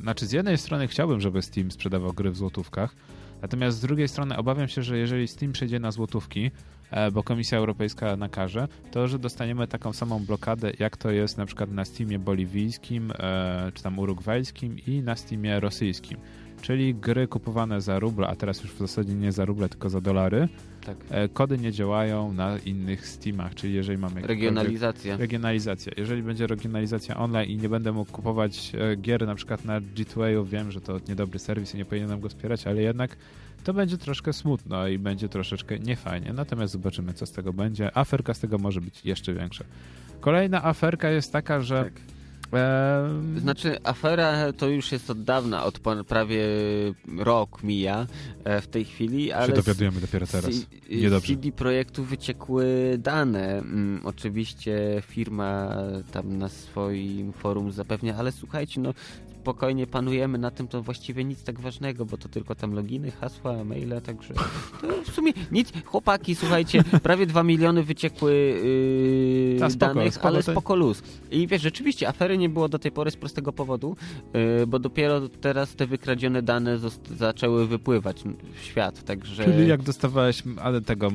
znaczy z jednej strony chciałbym, żeby Steam sprzedawał gry w złotówkach, natomiast z drugiej strony obawiam się, że jeżeli Steam przejdzie na złotówki, e, bo Komisja Europejska nakaże, to że dostaniemy taką samą blokadę, jak to jest na przykład na Steamie boliwijskim, e, czy tam urugwajskim i na Steamie rosyjskim. Czyli gry kupowane za ruble, a teraz już w zasadzie nie za ruble, tylko za dolary, Tak. e, kody nie działają na innych Steamach, czyli jeżeli mamy Regionalizacja. Regionalizacja. Jeżeli będzie regionalizacja online i nie będę mógł kupować e, gier na przykład na G2A, wiem, że to niedobry serwis i nie powinienem go wspierać, ale jednak to będzie troszkę smutno i będzie troszeczkę niefajnie. Natomiast zobaczymy, co z tego będzie. Aferka z tego może być jeszcze większa. Kolejna aferka jest taka, że Tak. Znaczy, afera to już jest od dawna, od prawie rok mija e, w tej chwili, ale się dowiadujemy dopiero teraz. z Niedobrze. CD Projektu wyciekły dane. Mm, oczywiście firma tam na swoim forum zapewnia, ale słuchajcie, no spokojnie panujemy na tym, to właściwie nic tak ważnego, bo to tylko tam loginy, hasła, maile, także to w sumie nic. Chłopaki, słuchajcie, prawie 2 miliony wyciekły yy, spoko, danych, ale spoko luz. I wiesz, rzeczywiście afery nie było do tej pory z prostego powodu, yy, bo dopiero teraz te wykradzione dane zaczęły wypływać w świat, także... Czyli jak dostawałeś ale tego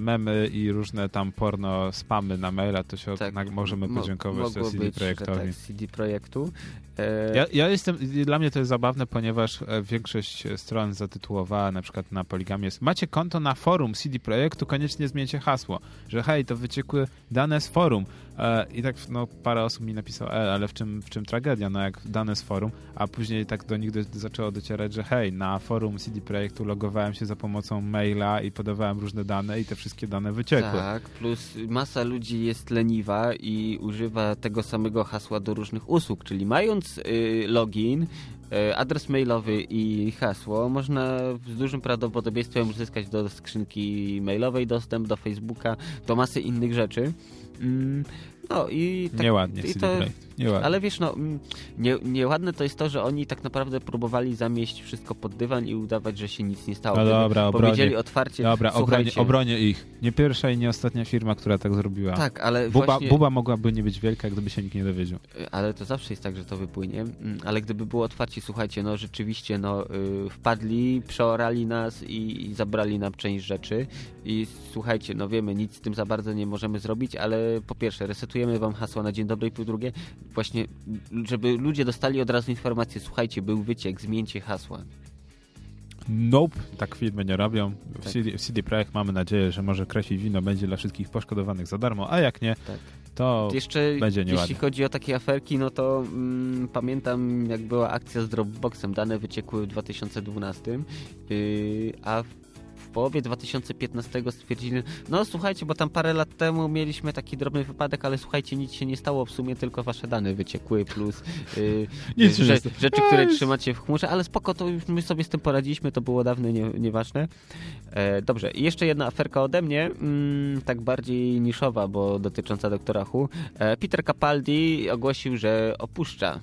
memy i różne tam porno spamy na maila, to się Tak, możemy mo- podziękować mogło CD że Projektowi. Tak, CD Projektu. E, Ja, ja jestem, dla mnie to jest zabawne, ponieważ e, większość stron zatytułowała na przykład na Poligamie jest macie konto na forum CD Projektu, koniecznie zmieńcie hasło, że hej, to wyciekły dane z forum. E, I tak no, parę osób mi napisało, e, ale w czym, w czym tragedia, no jak dane z forum, a później tak do nich do, zaczęło docierać, że hej, na forum CD Projektu logowałem się za pomocą maila i podawałem różne dane i te wszystkie dane wyciekły. Tak, plus masa ludzi jest leniwa i używa tego samego hasła do różnych usług, czyli mając y, login, y, adres mailowy i hasło, można z dużym prawdopodobieństwem uzyskać do skrzynki mailowej dostęp, do Facebooka, do masy innych rzeczy. Mm, no i tak, Nieładnie i to-. Nieładnie. Ale wiesz, no, mm, nie, nieładne to jest to, że oni tak naprawdę próbowali zamieść wszystko pod dywan i udawać, że się nic nie stało. No dobra, obronie. powiedzieli otwarcie, Dobra, obronię, słuchajcie, obronię ich. Nie pierwsza i nie ostatnia firma, która tak zrobiła. tak, ale Buba, właśnie... Buba mogłaby nie być wielka, gdyby się nikt nie dowiedział. Ale to zawsze jest tak, że to wypłynie. Mm, Ale gdyby było otwarcie, słuchajcie, no rzeczywiście, no y, wpadli, przeorali nas i, i zabrali nam część rzeczy. I słuchajcie, no wiemy, nic z tym za bardzo nie możemy zrobić, ale po pierwsze, resetujemy wam hasło na dzień dobry i po drugie, właśnie, żeby ludzie dostali od razu informację, słuchajcie, był wyciek, zmieńcie hasła. Nope, tak firmy nie robią. W Tak. CD, w CD Projekt mamy nadzieję, że może krew i wino będzie dla wszystkich poszkodowanych za darmo, a jak nie, Tak. to Jeszcze będzie jeśli nieładnie. chodzi o takie aferki, no to mm, pamiętam jak była akcja z Dropboxem, dane wyciekły w 2012, yy, a w połowie 2015 stwierdzili, no słuchajcie, bo tam parę lat temu mieliśmy taki drobny wypadek, ale słuchajcie, nic się nie stało, w sumie tylko wasze dane wyciekły, plus yy, Nic że, stało. rzeczy, które trzymacie w chmurze, ale spoko, to już my sobie z tym poradziliśmy, to było dawno nie, nieważne. E, dobrze, i jeszcze jedna aferka ode mnie, mm, tak bardziej niszowa, bo dotycząca doktora Hu. E, Peter Capaldi ogłosił, że opuszcza.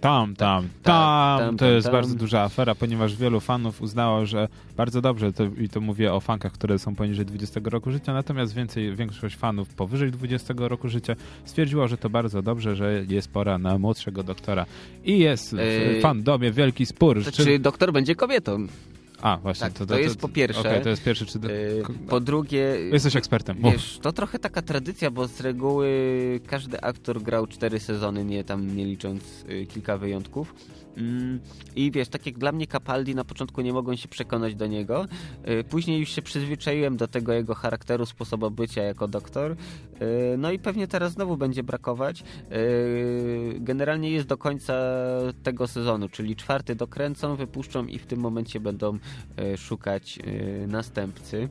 Tam, tam, tak, tam, tam, to jest bardzo duża afera, ponieważ wielu fanów uznało, że bardzo dobrze, to, i to mówię o fankach, które są poniżej 20 roku życia, natomiast więcej, większość fanów powyżej 20 roku życia stwierdziło, że to bardzo dobrze, że jest pora na młodszego doktora. I jest w Yy, fandomie wielki spór. Czy... Czy doktor będzie kobietą? A, właśnie. tak, to jest po pierwsze. Okej, to jest pierwszy, czy... E, po drugie... Jesteś ekspertem. Wiesz, to trochę taka tradycja, bo z reguły każdy aktor grał cztery sezony, nie tam nie licząc y, kilka wyjątków. Mm, I wiesz, tak jak dla mnie Capaldi na początku nie mogłem się przekonać do niego. y, Później już się przyzwyczaiłem do tego jego charakteru, sposobu bycia jako doktor. y, No i pewnie teraz znowu będzie brakować. Y, Generalnie jest do końca tego sezonu, czyli czwarty dokręcą, wypuszczą i w tym momencie będą szukać następcy.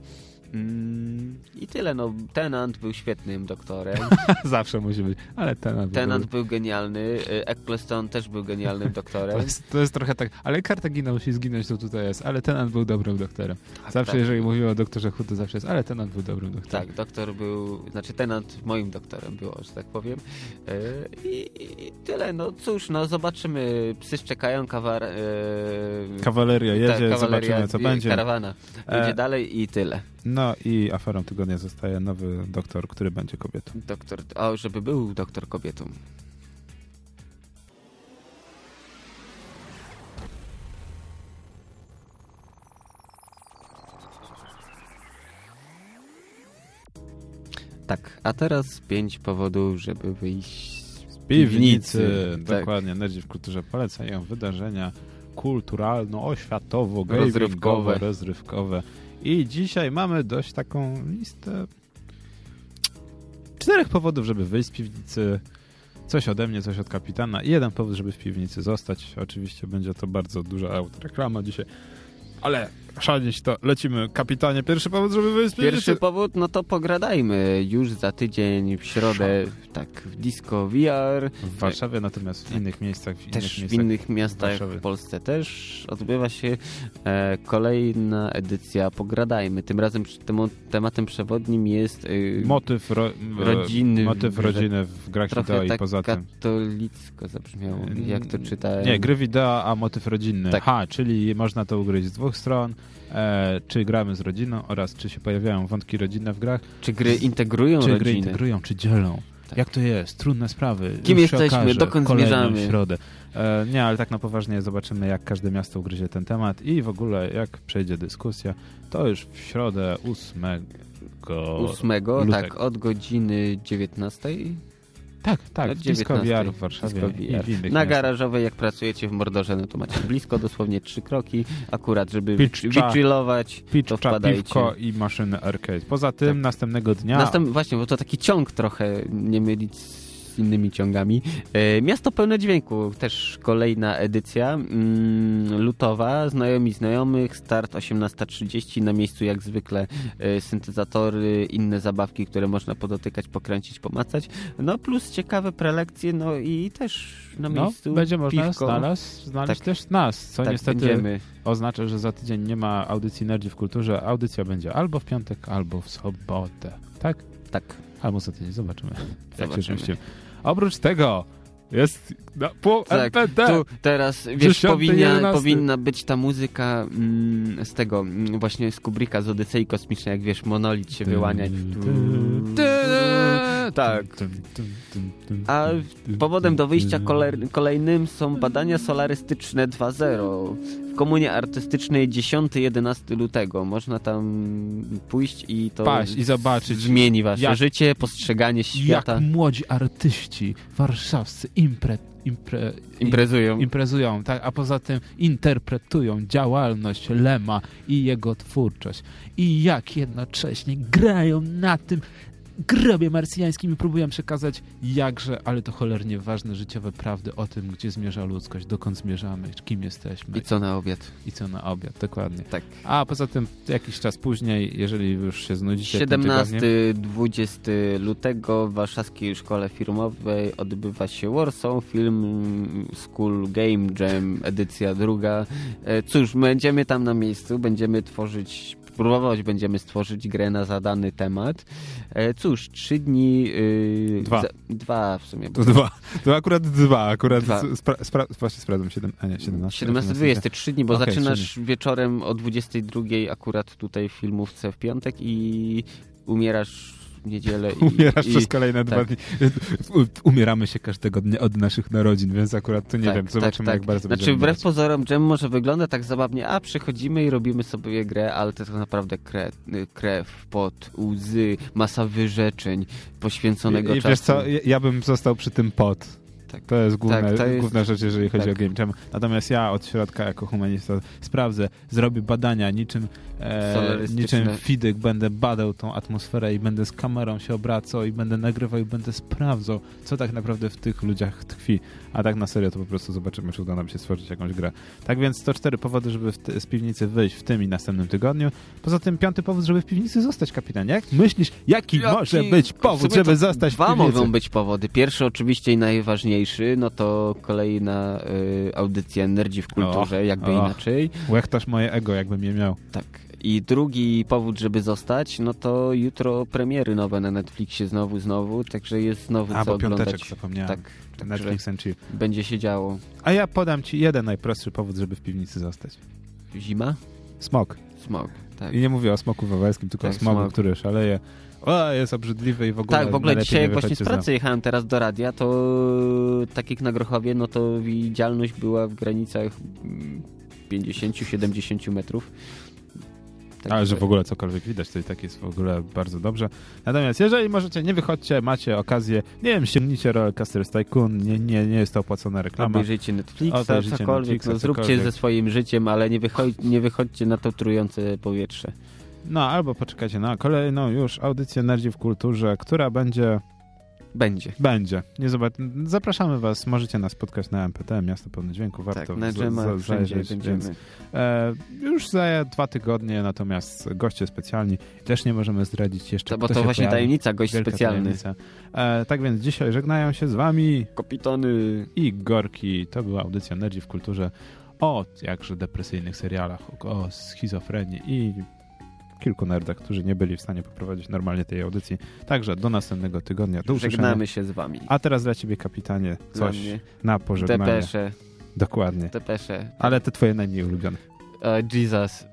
Mm, I tyle, no. Tenant był świetnym doktorem. Zawsze musi być, ale Tenant, Tenant był genialny. y, Eccleston też był genialnym doktorem. To jest, to jest trochę tak, ale Kartagina musi zginąć, to tutaj jest, ale Tenant był dobrym doktorem. Zawsze tak. jeżeli mówimy o doktorze Who, to zawsze jest, ale Tenant był dobrym doktorem. Tak, doktor był, znaczy tenant moim doktorem było, że tak powiem. Yy, I, I tyle, no cóż, no zobaczymy. Psy szczekają, kawar, yy, Kawaleria jedzie, tak, kawaleria, zobaczymy co będzie. Karawana E, jedzie dalej i tyle. No i aferą tygodnia zostaje nowy doktor, który będzie kobietą. Doktor, o, żeby był doktor kobietą. Tak, a teraz pięć powodów, żeby wyjść z Piwnicy, Tak. dokładnie, Nerdzi w kulturze polecają wydarzenia kulturalno-oświatowo, Rozrywkowe. I dzisiaj mamy dość taką listę czterech powodów, żeby wyjść z piwnicy. Coś ode mnie, coś od kapitana i jeden powód, żeby w piwnicy zostać. Oczywiście będzie to bardzo duża autoreklama dzisiaj, ale szaleć to lecimy. Kapitanie, pierwszy powód, żeby piwnicy. Pierwszy powód, no to pogradajmy już za tydzień w środę, tak, w Disco VR. W Warszawie, natomiast w innych miejscach, w innych Też w miejscach innych miastach Warszawy. w Polsce też odbywa się e, kolejna edycja Pogradajmy. Tym razem temu, tematem przewodnim jest e, Motyw, ro, rodziny motyw w rodziny w grach wideo i tak poza tym. katolicko zabrzmiało, jak to czytałem. Nie, gry wideo, a motyw rodzinny. Tak. Ha, czyli można to ugryźć z dwóch stron. E, czy gramy z rodziną oraz czy się pojawiają wątki rodzinne w grach, Czy gry integrują czy gry rodziny? integrują, czy dzielą. Tak. Jak to jest? Trudne sprawy. Kim Już jesteśmy? okaże Dokąd zmierzamy? środę. E, nie, ale tak na poważnie zobaczymy, jak każde miasto ugryzie ten temat i w ogóle jak przejdzie dyskusja. To już w środę 8 Ósmego, lutego. tak, od godziny 19. Tak, tak, Od w 19. VR w Warszawie VR. w Na garażowej, jak pracujecie w Mordorze, no to macie blisko, dosłownie trzy kroki, akurat, żeby wychillować, to wpadajcie. piwko i maszyny arcade. Poza tym Tak. następnego dnia... Następ, właśnie, bo to taki ciąg trochę, nie mylić z innymi ciągami. E, Miasto pełne dźwięku, też kolejna edycja, mm, lutowa, znajomi znajomych, start 18.30, na miejscu jak zwykle e, syntezatory, inne zabawki, które można podotykać, pokręcić, pomacać, no plus ciekawe prelekcje, no i też na no, miejscu będzie można piwko. znalazł, znaleźć Tak. też nas, co tak, niestety będziemy. oznacza, że za tydzień nie ma audycji Nerdzi w Kulturze. Audycja będzie albo w piątek, albo w sobotę. Tak? Tak. Albo za tydzień, zobaczymy. Jak się Zobaczymy. Oprócz tego jest na pół Tak. Tu teraz, wiesz, 10, powinna, 11. powinna być ta muzyka mm, z tego, mm, właśnie z Kubricka, z Odysei Kosmicznej, jak wiesz, monolit się wyłania. Tak. A powodem do wyjścia kole- kolejnym są badania solarystyczne 2.0 w komunie artystycznej 10-11 lutego. Można tam pójść i to Paść i zobaczyć, zmieni wasze jak- życie, postrzeganie świata. Jak młodzi artyści warszawscy impre, impre, Imprezują. imprezują, tak, a poza tym interpretują działalność Lema i jego twórczość. I jak jednocześnie grają na tym grobie marsjańskim i próbują przekazać jakże, ale to cholernie ważne życiowe prawdy o tym, gdzie zmierza ludzkość, dokąd zmierzamy, kim jesteśmy I co na obiad? i co na obiad, dokładnie. Tak. A poza tym jakiś czas później, jeżeli już się znudzicie tym tygodniem, 17-20 lutego w Warszawskiej Szkole Filmowej odbywa się Warsaw Film School Game Jam, edycja druga. E, Cóż, będziemy tam na miejscu, będziemy tworzyć, próbować będziemy stworzyć grę na zadany temat. E, Cóż, trzy dni... yy, Dwa. za- dwa w sumie. To dwa. To akurat dwa. Akurat Dwa. Spra spra właśnie sprawdzam. Siedem, a nie, 17. 17-20, trzy dni, bo Okej, zaczynasz wieczorem o 22 akurat tutaj w filmówce w piątek i umierasz niedzielę. I, Umierasz i, przez kolejne dwa tak. dni. U- Umieramy się każdego dnia od naszych narodzin, więc akurat to nie Tak, wiem. tak, Zobaczymy, tak. jak bardzo Znaczy, będziemy wbrew grać. pozorom, Jam może wygląda tak zabawnie, a przychodzimy i robimy sobie grę, ale to tak naprawdę krew, krew pot, łzy, masa wyrzeczeń, poświęconego I, i czasu. wiesz co, ja, ja bym został przy tym pot. Tak. To jest główna, Tak, to jest- główna rzecz, jeżeli chodzi tak. o game jam. Natomiast ja od środka jako humanista sprawdzę, zrobię badania niczym, e, niczym fidyk, będę badał tą atmosferę i będę z kamerą się obracał i będę nagrywał i będę sprawdzał, co tak naprawdę w tych ludziach tkwi. A tak na serio to po prostu zobaczymy, czy uda nam się stworzyć jakąś grę. Tak więc to cztery powody, żeby z piwnicy wyjść w tym i następnym tygodniu. Poza tym piąty powód, żeby w piwnicy zostać kapitanem. Jak myślisz, jaki, Jaki- może być powód, żeby zostać w Dwa piwnicy? mogą być powody. Pierwszy oczywiście i najważniejszy, no to kolejna y, audycja Nerdzi w kulturze, Och, jakby och. inaczej. Łechtasz moje ego, jakbym je miał. Tak. I drugi powód, żeby zostać, no to jutro premiery nowe na Netflixie znowu, znowu, także jest znowu A, co bo piąteczek oglądać. zapomniałem. Tak, także Netflix and chill. będzie się działo. A ja podam ci jeden najprostszy powód, żeby w piwnicy zostać. Zima? Smok. Smog. Tak. I nie mówię o smoku wawelskim, tylko Tak, o smogu, smog. który szaleje. O, jest obrzydliwy i w ogóle Tak, w ogóle dzisiaj właśnie z pracy jechałem teraz do radia, to tak jak na Grochowie, no to widzialność była w granicach mm, 50-70 metrów. Tak, Ale że w ogóle cokolwiek widać, to i tak jest w ogóle bardzo dobrze. Natomiast jeżeli możecie, nie wychodźcie, macie okazję, nie wiem, ściągnijcie Rollercoasters Tycoon, nie, nie, nie jest to opłacona reklama. Obejrzyjcie Netflixa, Obejrzyjcie cokolwiek, Netflixa, no, zróbcie cokolwiek. ze swoim życiem, ale nie, wychodź, nie wychodźcie na to trujące powietrze. No, albo poczekajcie na kolejną już audycję Nerdzi w Kulturze, która będzie Będzie. Będzie. Nie zobacz... Zapraszamy Was, możecie nas spotkać na MPT, Miasto Pełne Dźwięku. Warto tak, na za- dżemach za- zajrzeć. Więc, e, już za dwa tygodnie, natomiast goście specjalni też nie możemy zdradzić jeszcze, To, bo to właśnie pojawi. tajemnica, gość Wielka specjalny. E, tak więc dzisiaj żegnają się z Wami Kapitany. i Gorki. To była audycja Nerdzi w Kulturze o jakże depresyjnych serialach, o schizofrenii i kilku nerdach, którzy nie byli w stanie poprowadzić normalnie tej audycji. Także do następnego tygodnia. Do usłyszenia. Żegnamy się z wami. A teraz dla ciebie, kapitanie, coś na pożegnanie. Depesze, Dokładnie. depesze. Ale te twoje najmniej ulubione. Uh, Jesus,